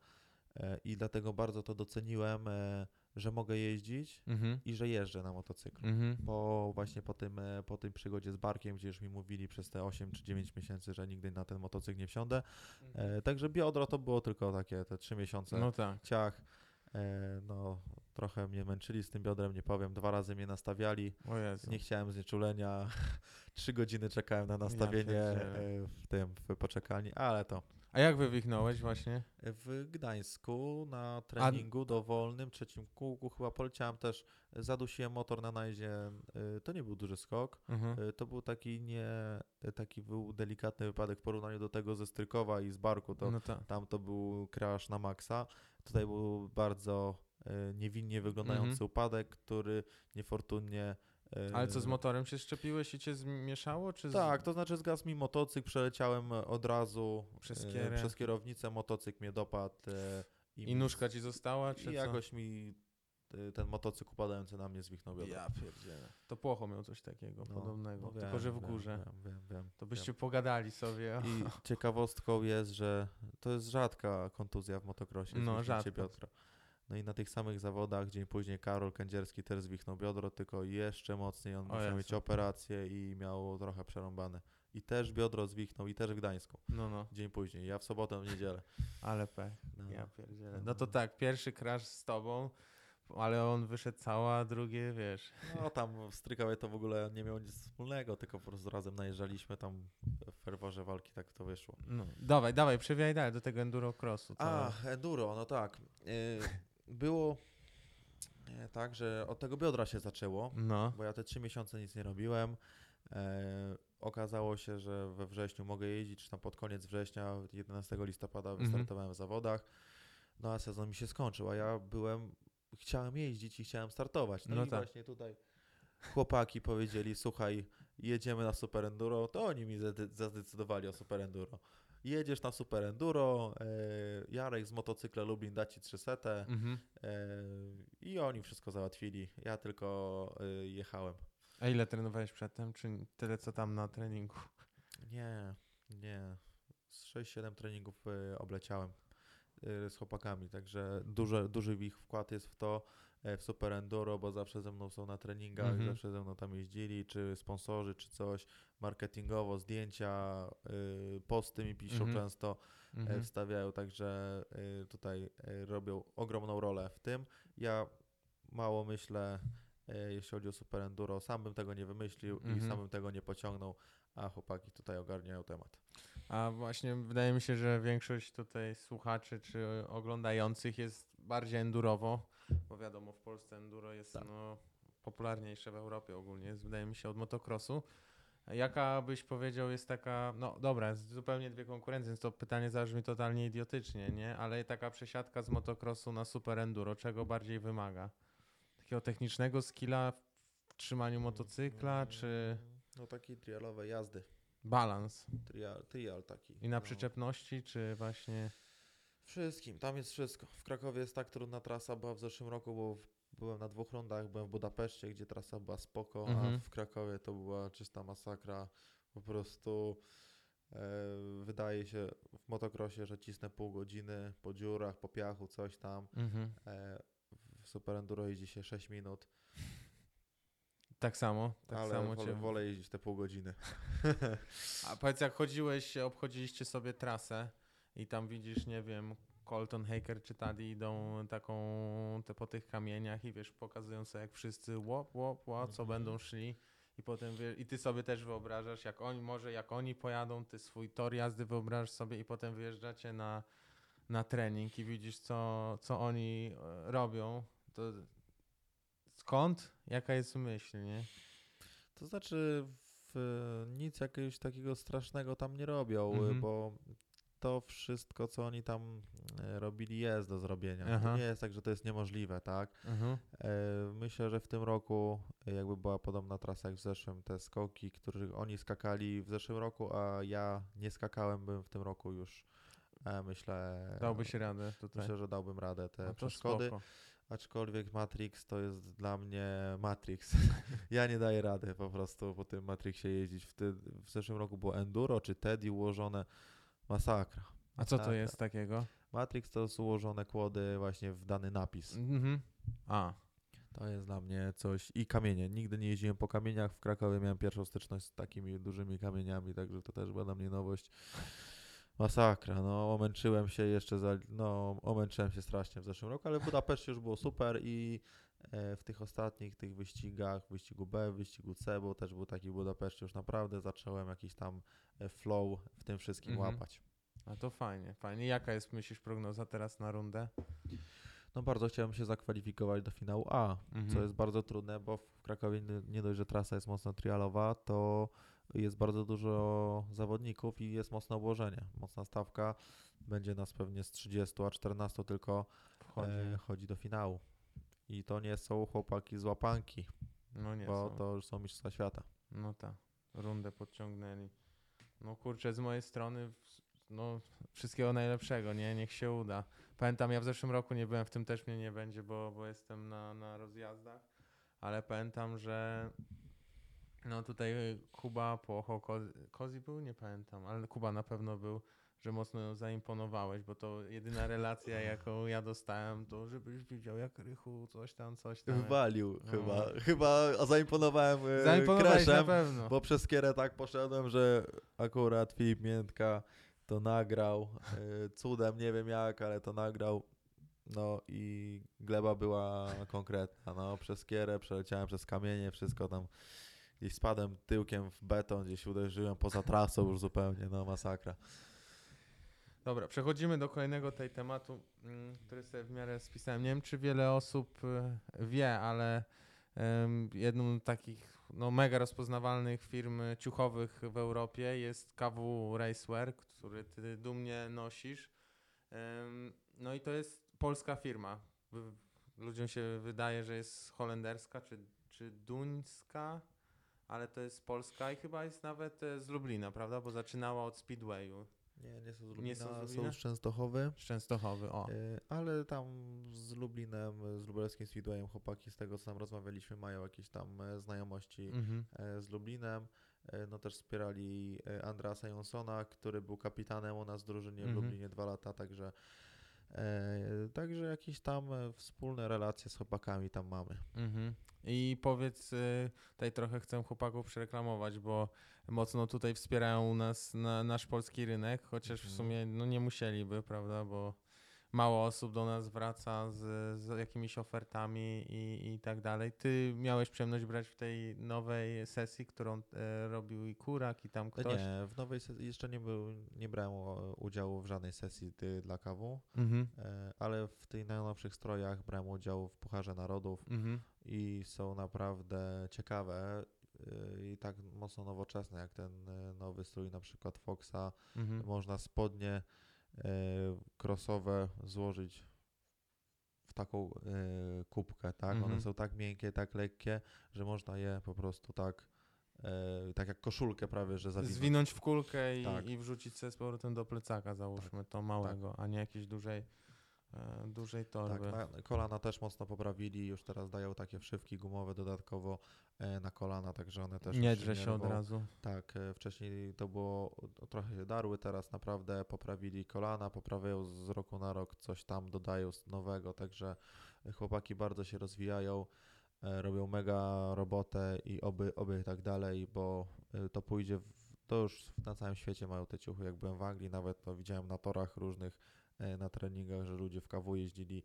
i dlatego bardzo to doceniłem, e, że mogę jeździć Mhm. i że jeżdżę na motocyklu Mhm. po właśnie po tym, e, po tym przygodzie z Barkiem, gdzie już mi mówili przez te 8 czy 9 miesięcy, że nigdy na ten motocykl nie wsiądę. E, także biodro to było tylko takie te 3 miesiące No tak. ciach. E, no, trochę mnie męczyli z tym biodrem, nie powiem. Dwa razy mnie nastawiali. Nie chciałem znieczulenia. Trzy godziny czekałem na nastawienie e, w tym, w poczekalni, ale to. A jak wywichnąłeś właśnie? W Gdańsku na treningu dowolnym, trzecim kółku chyba poleciałem też, zadusiłem motor na najdzie. e, To nie był duży skok. Mhm. Y, To był taki nie, taki był delikatny wypadek w porównaniu do tego ze Strykowa i z Barku, to No tak. tam to był crash na maksa. Tutaj był bardzo y, niewinnie wyglądający Mhm. upadek, który niefortunnie... Ale co, z motorem się szczepiłeś i cię zmieszało, czy z... Tak, to znaczy zgasł mi motocykl, przeleciałem od razu Przez y, kierę. przez kierownicę, motocykl mnie dopadł. y, I mi- nóżka ci została, czy I co? jakoś mi y, ten motocykl upadający na mnie zwichnął biodro. Ja pierdzielę. To Płocho miał coś takiego No, podobnego, no tylko wiem, że w wiem, górze. Wiem, wiem, wiem, To wiem. byście pogadali sobie. I ciekawostką jest, że to jest rzadka kontuzja w motocrossie, No, rzadko. biodra. No i na tych samych zawodach dzień później Karol Kędzierski też zwichnął biodro, tylko jeszcze mocniej on musiał mieć operację i miał trochę przerąbane. I też biodro zwichnął i też w Gdańsku. No, no, Dzień później, ja w sobotę, w niedzielę. ale pech. No. Ja pierdzielę. No. No to tak, pierwszy crash z tobą, ale on wyszedł cała, drugie, wiesz. No tam w Strykowie to w ogóle nie miało nic wspólnego, tylko po prostu razem najeżdżaliśmy tam w ferworze walki, tak to wyszło. No. Dawaj, dawaj, przewijaj dalej do tego enduro crossu. co- A, enduro, no tak. Yy, było e, tak, że od tego biodra się zaczęło. No, bo ja te trzy miesiące nic nie robiłem. E, okazało się, że we wrześniu mogę jeździć, czy tam pod koniec września, 11 listopada Mhm. wystartowałem w zawodach. No a sezon mi się skończył, a ja byłem, chciałem jeździć i chciałem startować. No, No i tak. właśnie tutaj chłopaki powiedzieli, słuchaj, jedziemy na Super Enduro, to oni mi zade- zadecydowali o Super Enduro. Jedziesz na Super Enduro, e, Jarek z motocykla Lublin da ci 300 mhm. e, i oni wszystko załatwili. Ja tylko e, jechałem. A ile trenowałeś przedtem, czy tyle co tam na treningu? Nie, nie. Z 6-7 treningów obleciałem z chłopakami, także duży, duży ich wkład jest w to, w Super Enduro, bo zawsze ze mną są na treningach, Mhm. zawsze ze mną tam jeździli, czy sponsorzy, czy coś, marketingowo, zdjęcia, y, posty mi piszą Mhm. często, e, Mhm. wstawiają, także y, tutaj y, robią ogromną rolę w tym. Ja mało myślę, e, jeśli chodzi o Super Enduro, sam bym tego nie wymyślił i sam bym tego nie pociągnął, a chłopaki tutaj ogarniają temat. A właśnie wydaje mi się, że większość tutaj słuchaczy czy oglądających jest bardziej endurowo, bo wiadomo, w Polsce enduro jest Tak. no, popularniejsze w Europie ogólnie, jest, wydaje mi się, od motocrossu. Jaka byś powiedział jest taka, no dobra, jest zupełnie dwie konkurencje, więc to pytanie zabrzmi totalnie idiotycznie, nie? Ale taka przesiadka z motocrossu na super enduro, czego bardziej wymaga? Takiego technicznego skilla w trzymaniu motocykla, czy No takiej trialowej jazdy. balans? Trial, trial taki. I na no. przyczepności, czy właśnie... Wszystkim, tam jest wszystko. W Krakowie jest tak trudna trasa, była w zeszłym roku, bo byłem na dwóch rundach, byłem w Budapeszcie, gdzie trasa była spoko, Mhm. a w Krakowie to była czysta masakra. Po prostu E, wydaje się w motocrossie, że cisnę pół godziny po dziurach, po piachu, coś tam. Mhm. E, w Super Enduro jeździ się 6 minut, Tak samo, tak ale samo wolę, cię... wolę jeździć te pół godziny. A powiedz, jak chodziłeś, obchodziliście sobie trasę i tam widzisz, nie wiem, Colton Haker czy Taddy idą taką, te po tych kamieniach i wiesz, pokazują sobie jak wszyscy łop, łop, łop, co Mhm. będą szli i potem wiesz, i ty sobie też wyobrażasz, jak oni, może jak oni pojadą, ty swój tor jazdy wyobrażasz sobie i potem wyjeżdżacie na, na trening i widzisz, co, co oni e, robią, to skąd? Jaka jest myśl, nie? To znaczy, w, nic jakiegoś takiego strasznego tam nie robią, Mhm. bo to wszystko, co oni tam e, robili, jest do zrobienia. Aha. To nie jest tak, że to jest niemożliwe, tak? Mhm. E, Myślę, że w tym roku e, jakby była podobna trasa jak w zeszłym, te skoki, których oni skakali w zeszłym roku, a ja nie skakałem, bym w tym roku już myślę, Dałbyś radę tutaj. myślę, że dałbym radę te No przeszkody, spoko. aczkolwiek Matrix to jest dla mnie Matrix. ja nie daję rady po prostu po tym Matrixie jeździć. W, ty, w zeszłym roku było Enduro czy Teddy ułożone, masakra. A co to jest takiego? Matrix to są ułożone kłody właśnie w dany napis. Mhm. A, To jest dla mnie coś. I kamienie. Nigdy nie jeździłem po kamieniach. W Krakowie miałem pierwszą styczność z takimi dużymi kamieniami, także to też była dla mnie nowość. Masakra, no omęczyłem się jeszcze za, no omęczyłem się strasznie w zeszłym roku, ale w Budapeszcie już było super i w tych ostatnich tych wyścigach, wyścigu B, wyścigu C, bo też był taki w Budapeszcie, już naprawdę zacząłem jakiś tam e, flow w tym wszystkim Mhm. łapać. a to fajnie, fajnie. Jaka jest, myślisz, prognoza teraz na rundę? No bardzo chciałem się zakwalifikować do finału A, co Mhm. jest bardzo trudne, bo w Krakowie nie, dość, że trasa jest mocno trialowa, to jest bardzo dużo zawodników i jest mocne obłożenie. Mocna stawka. Będzie nas pewnie z 30, a 14 tylko e, chodzi do finału. I to nie są chłopaki z łapanki, no nie bo są. to już są mistrzostwa świata. No tak, rundę podciągnęli. No kurczę, z mojej strony, no wszystkiego najlepszego, nie? Niech się uda. Pamiętam, ja w zeszłym roku nie byłem, w tym też mnie nie będzie, bo, bo jestem na, na rozjazdach, ale pamiętam, że no tutaj Kuba Płocho, Kozi, Kozi był? Nie pamiętam, ale Kuba na pewno był, że mocno zaimponowałeś, bo to jedyna relacja, jaką ja dostałem, to żebyś widział jak Rychu coś tam, coś tam. Walił No. chyba. Chyba zaimponowałem e, pewno. Bo przez kierę tak poszedłem, że akurat Filip Miętka to nagrał. e, Cudem, nie wiem jak, ale to nagrał. No i gleba była konkretna. No, przez kierę przeleciałem przez kamienie, wszystko tam. Gdzieś spadłem tyłkiem w beton, gdzieś uderzyłem poza trasą już zupełnie, no masakra. Dobra, przechodzimy do kolejnego tej tematu, mm, który sobie w miarę spisałem. Nie wiem, czy wiele osób e, wie, ale jedną z takich no, mega rozpoznawalnych firm ciuchowych w Europie jest KW Racewear, który ty dumnie nosisz. No i to jest polska firma. Ludziom się wydaje, że jest holenderska czy, czy duńska, ale to jest polska i chyba jest nawet e, z Lublina, prawda? Bo zaczynała od Speedwayu. Nie, nie są z Nie Lublina, są z są, Lublina? z Częstochowy. Z Częstochowy, o. E, Ale tam z Lublinem, z lubelskim Speedwayem chłopaki z tego co tam rozmawialiśmy mają jakieś tam e, znajomości Mhm. e, z Lublinem. No też wspierali Andrasa Jonsona, który był kapitanem u nas w drużynie w Mhm. Lublinie dwa lata, także e, także jakieś tam wspólne relacje z chłopakami tam mamy. Mhm. I powiedz, tutaj trochę chcę chłopaków przereklamować, bo mocno tutaj wspierają u nas na, nasz polski rynek, chociaż w Mhm. sumie no, nie musieliby, prawda, bo mało osób do nas wraca z, z jakimiś ofertami i, i tak dalej. Ty miałeś przyjemność brać w tej nowej sesji, którą e, robił i Kurak i tam E, ktoś? Nie, w nowej sesji jeszcze nie, był, nie brałem udziału w żadnej sesji ty, dla kawu, Mhm. e, ale w tych najnowszych strojach brałem udział w Pucharze Narodów. Mhm. i są naprawdę ciekawe i tak mocno nowoczesne, jak ten yy, nowy strój na przykład Foxa. Mhm. Można spodnie yy, crossowe złożyć w taką kubkę, tak? Mhm. One są tak miękkie, tak lekkie, że można je po prostu tak, tak jak koszulkę prawie, że zawinąć. Zwinąć w kulkę i, Tak. i wrzucić sobie z powrotem do plecaka, załóżmy to małego, a nie jakiejś dużej, dużej torby. Tak, na, kolana też mocno poprawili, już teraz dają takie wszywki gumowe dodatkowo e, na kolana, także one też nie drze się od razu. Tak, e, wcześniej to było, trochę się darły, teraz naprawdę poprawili kolana, poprawiają z roku na rok, coś tam dodają nowego, także chłopaki bardzo się rozwijają, e, robią mega robotę i oby, oby tak dalej, bo e, to pójdzie, w, to już na całym świecie mają te ciuchy, jak byłem w Anglii, nawet to widziałem na torach różnych, e, na treningach, że ludzie w KW jeździli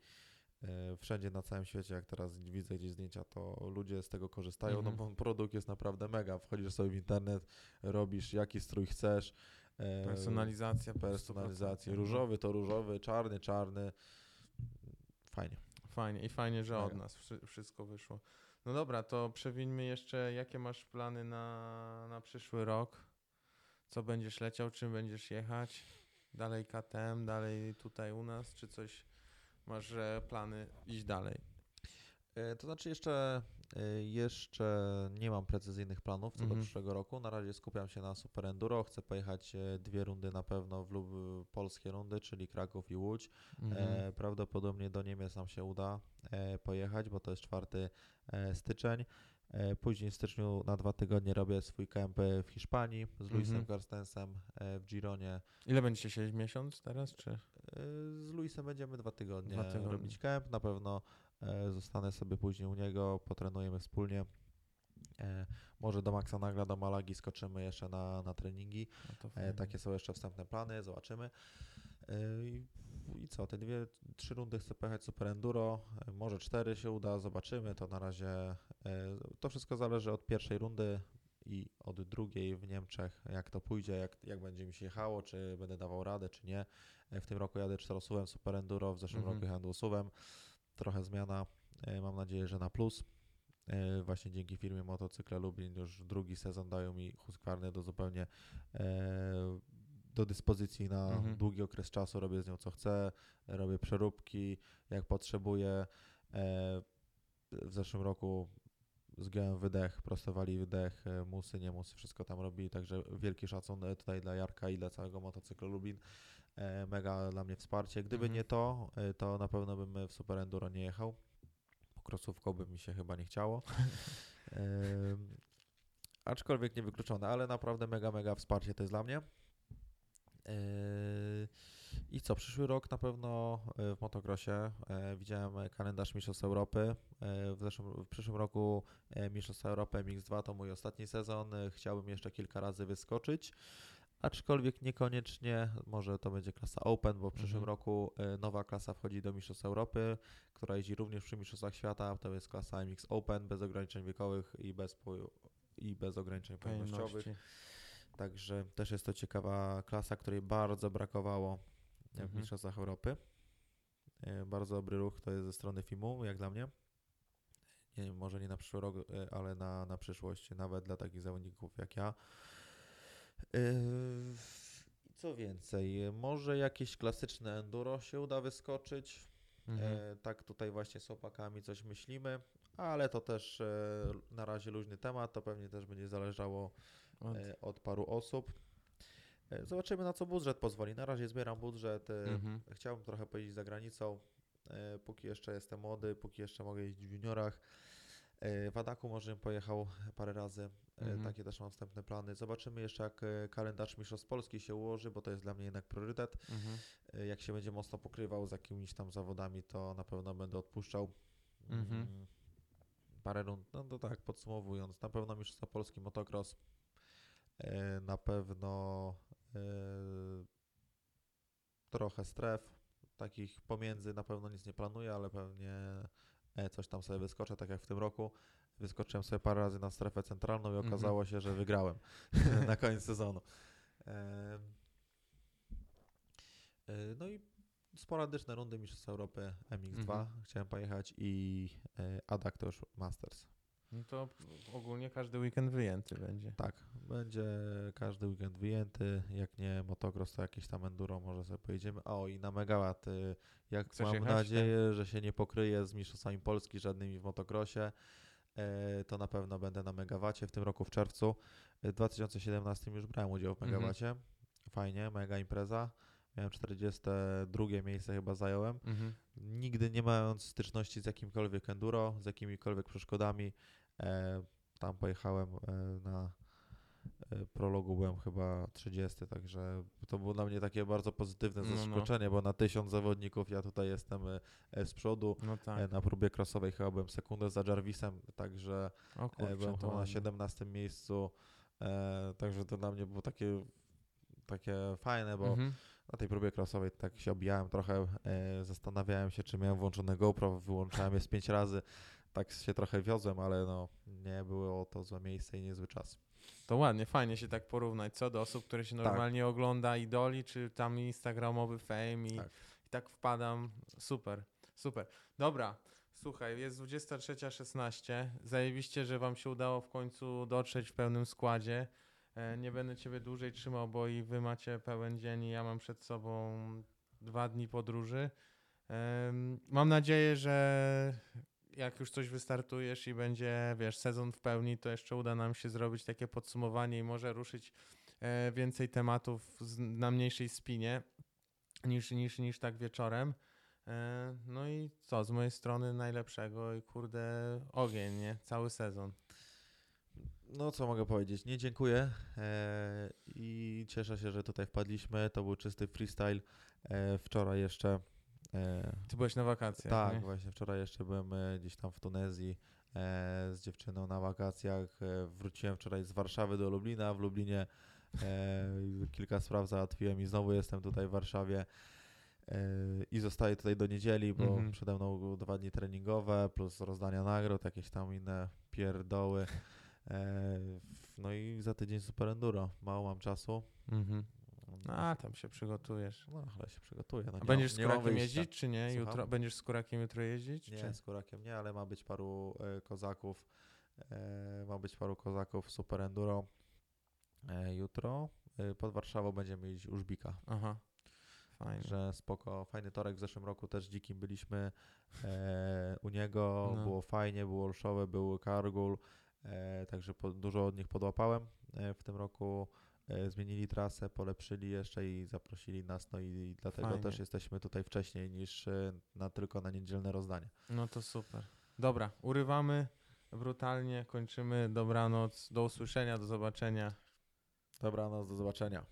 e, wszędzie na całym świecie, jak teraz widzę gdzieś zdjęcia, to ludzie z tego korzystają, Mhm. no bo produkt jest naprawdę mega, wchodzisz sobie w internet, robisz jaki strój chcesz, e, Personalizacja. po personalizację, 100%. różowy to różowy, czarny, czarny, fajnie. Fajnie i fajnie, że od Mega. nas wszy- wszystko wyszło. No dobra, to przewińmy jeszcze, jakie masz plany na, na przyszły rok? Co będziesz leciał, czym będziesz jechać? Dalej KTM, dalej tutaj u nas, czy coś masz plany iść dalej? E, To znaczy jeszcze, e, jeszcze nie mam precyzyjnych planów co do Mhm. przyszłego roku. Na razie skupiam się na Super Enduro. Chcę pojechać e, dwie rundy na pewno w lub polskie rundy, czyli Kraków i Łódź. Mhm. Prawdopodobnie do Niemiec nam się uda pojechać, bo to jest 4 e, styczeń. E, później w styczniu na dwa tygodnie robię swój e, w Hiszpanii z Luisem Mhm. Carstensem e, w Gironie. Ile będziecie siedzieć? Miesiąc teraz, czy? E, Z Luisem będziemy dwa tygodnie, Dwa tygodnie. robić camp. Na pewno zostanę sobie później u niego, potrenujemy wspólnie. E, może do Maxa Nagla, do Malagi skoczymy jeszcze na, na treningi. No E, takie są jeszcze wstępne plany, zobaczymy. E, i, co, te dwie, trzy rundy chcę pojechać Super Enduro, e, może cztery się uda, zobaczymy. To na razie, e, to wszystko zależy od pierwszej rundy i od drugiej w Niemczech, jak to pójdzie, jak, jak będzie mi się jechało, czy będę dawał radę, czy nie. E, W tym roku jadę czterosuwem Super Enduro, w zeszłym Mhm. roku jechałem dwusuwem. Trochę zmiana, mam nadzieję, że na plus. Właśnie dzięki firmie Motocykle Lublin już drugi sezon dają mi Husqvarnę do zupełnie do dyspozycji na Mhm. długi okres czasu. Robię z nią co chcę, robię przeróbki jak potrzebuję. E, W zeszłym roku zgiąłem wydech, prostowali wydech, e, musy, nie musy, wszystko tam robili, także wielki szacun e, tutaj dla Jarka i dla całego Motocyklu Lublin. E, Mega dla mnie wsparcie. Gdyby Mhm. nie to, to na pewno bym w Super Enduro nie jechał. Po krosówką by mi się chyba nie chciało. Aczkolwiek niewykluczone, ale naprawdę mega, mega wsparcie to jest dla mnie. Yy, I co, przyszły rok na pewno e, w motocrossie e, widziałem kalendarz Mistrzostw Europy. W, zeszłym, w przyszłym roku Mistrzostwa Europy MX2 to mój ostatni sezon. Chciałbym jeszcze kilka razy wyskoczyć, aczkolwiek niekoniecznie, może to będzie klasa Open, bo w przyszłym Mhm. roku nowa klasa wchodzi do Mistrzostw Europy, która jeździ również przy Mistrzostwach Świata. To jest klasa MX Open bez ograniczeń wiekowych i bez, po- i bez ograniczeń pojemnościowych. Także też jest to ciekawa klasa, której bardzo brakowało w Mhm. Mistrzostwach Europy. E, Bardzo dobry ruch to jest ze strony FIMU, jak dla mnie. Nie, wiem, może nie na przyszły rok, e, ale na, na przyszłość, nawet dla takich zawodników jak ja. E, Co więcej, może jakieś klasyczne enduro się uda wyskoczyć. Mhm. Tak tutaj właśnie z chłopakami coś myślimy, ale to też na razie luźny temat, to pewnie też będzie zależało Od- e, od paru osób. E, Zobaczymy na co budżet pozwoli. Na razie zbieram budżet. e, Mhm. Chciałbym trochę pojeździć za granicą, póki jeszcze jestem młody, póki jeszcze mogę jeździć w juniorach. W Adaku może bym pojechał parę razy. Mhm. Takie też mam wstępne plany. Zobaczymy jeszcze jak kalendarz Mistrzostw Polski się ułoży, bo to jest dla mnie jednak priorytet. Mhm. Jak się będzie mocno pokrywał z jakimiś tam zawodami, to na pewno będę odpuszczał. Mhm. Mm, Parę rund, no to tak, podsumowując, na pewno Mistrzostwa Polski motocross, na pewno e, trochę stref, takich pomiędzy na pewno nic nie planuję, ale pewnie e, coś tam sobie wyskoczę, tak jak w tym roku. Wyskoczyłem sobie parę razy na strefę centralną i Mhm. okazało się, że wygrałem na koniec sezonu. E, e, No i sporadyczne rundy Mistrzostw Europy MX2 Mhm. chciałem pojechać i e, to już Masters. No to ogólnie każdy weekend wyjęty będzie. Tak, będzie każdy weekend wyjęty, jak nie motocross, to jakieś tam enduro może sobie pojedziemy. O i na Megawatt, jak Chcesz mam jechać? nadzieję, że się nie pokryje z mistrzostwami Polski żadnymi w motocrossie, e, to na pewno będę na Megawacie w tym roku w czerwcu. E, W 2017 już brałem udział w Mhm. Megawacie. Fajnie, mega impreza. miałem 42 miejsce chyba zająłem. Mhm. Nigdy nie mając styczności z jakimkolwiek enduro, z jakimikolwiek przeszkodami, tam pojechałem e, na e, prologu byłem chyba 30, także to było dla mnie takie bardzo pozytywne No, no. zaskoczenie, bo na tysiąc zawodników ja tutaj jestem e, e, z przodu. No E, tak. Na próbie crossowej chyba byłem sekundę za Jarvisem, także e, kurczę, byłem to na ładnie. 17 miejscu, e, także to dla mnie było takie, takie fajne, bo Mhm. na tej próbie crossowej tak się obijałem trochę, e, zastanawiałem się, czy miałem włączone GoPro, wyłączałem je z pięć razy, tak się trochę wiozłem, ale no nie było to złe miejsce i niezły czas. To ładnie, fajnie się tak porównać, co do osób, które się Tak. normalnie ogląda, idoli, czy tam instagramowy fame i Tak. i tak wpadam. Super, super. Dobra, słuchaj, jest 23.16. Zajebiście, że wam się udało w końcu dotrzeć w pełnym składzie. E, Nie będę ciebie dłużej trzymał, bo i wy macie pełen dzień i ja mam przed sobą dwa dni podróży. Mam nadzieję, że jak już coś wystartujesz i będzie, wiesz, sezon w pełni, to jeszcze uda nam się zrobić takie podsumowanie i może ruszyć e, więcej tematów na mniejszej spinie niż, niż, niż tak wieczorem. E, No i co, z mojej strony najlepszego i kurde ogień, nie? Cały sezon. No co mogę powiedzieć, nie dziękuję e, i cieszę się, że tutaj wpadliśmy, to był czysty freestyle, wczoraj jeszcze... E, Ty byłeś na wakacjach, Tak, nie? właśnie wczoraj jeszcze byłem e, gdzieś tam w Tunezji e, z dziewczyną na wakacjach. Wróciłem wczoraj z Warszawy do Lublina. W Lublinie kilka spraw załatwiłem i znowu jestem tutaj w Warszawie. I zostaję tutaj do niedzieli, bo Mhm. przede mną dwa dni treningowe, plus rozdania nagród, jakieś tam inne pierdoły. No i za tydzień super enduro. Mało mam czasu. Mhm. A, tam się przygotujesz. No, ale się przygotuję. No, A będziesz mam- z kurakiem jeździć, czy nie? Słucham? Jutro, będziesz z kurakiem jutro jeździć? Nie, czy? z Kurakiem nie, ale ma być paru e, kozaków. E, ma być paru kozaków super enduro. E, jutro pod Warszawą będziemy mieć Użbika. Aha, fajnie. Także spoko, fajny torek w zeszłym roku też dzikim byliśmy u niego, No. było fajnie, było olszowe, był kargul, także po, dużo od nich podłapałem w tym roku. E, zmienili trasę, polepszyli jeszcze i zaprosili nas, no i, i dlatego Fajnie. też jesteśmy tutaj wcześniej niż e, na tylko na niedzielne rozdanie. No to super. Dobra, urywamy brutalnie, kończymy. Dobranoc, do usłyszenia, do zobaczenia. Dobranoc, do zobaczenia.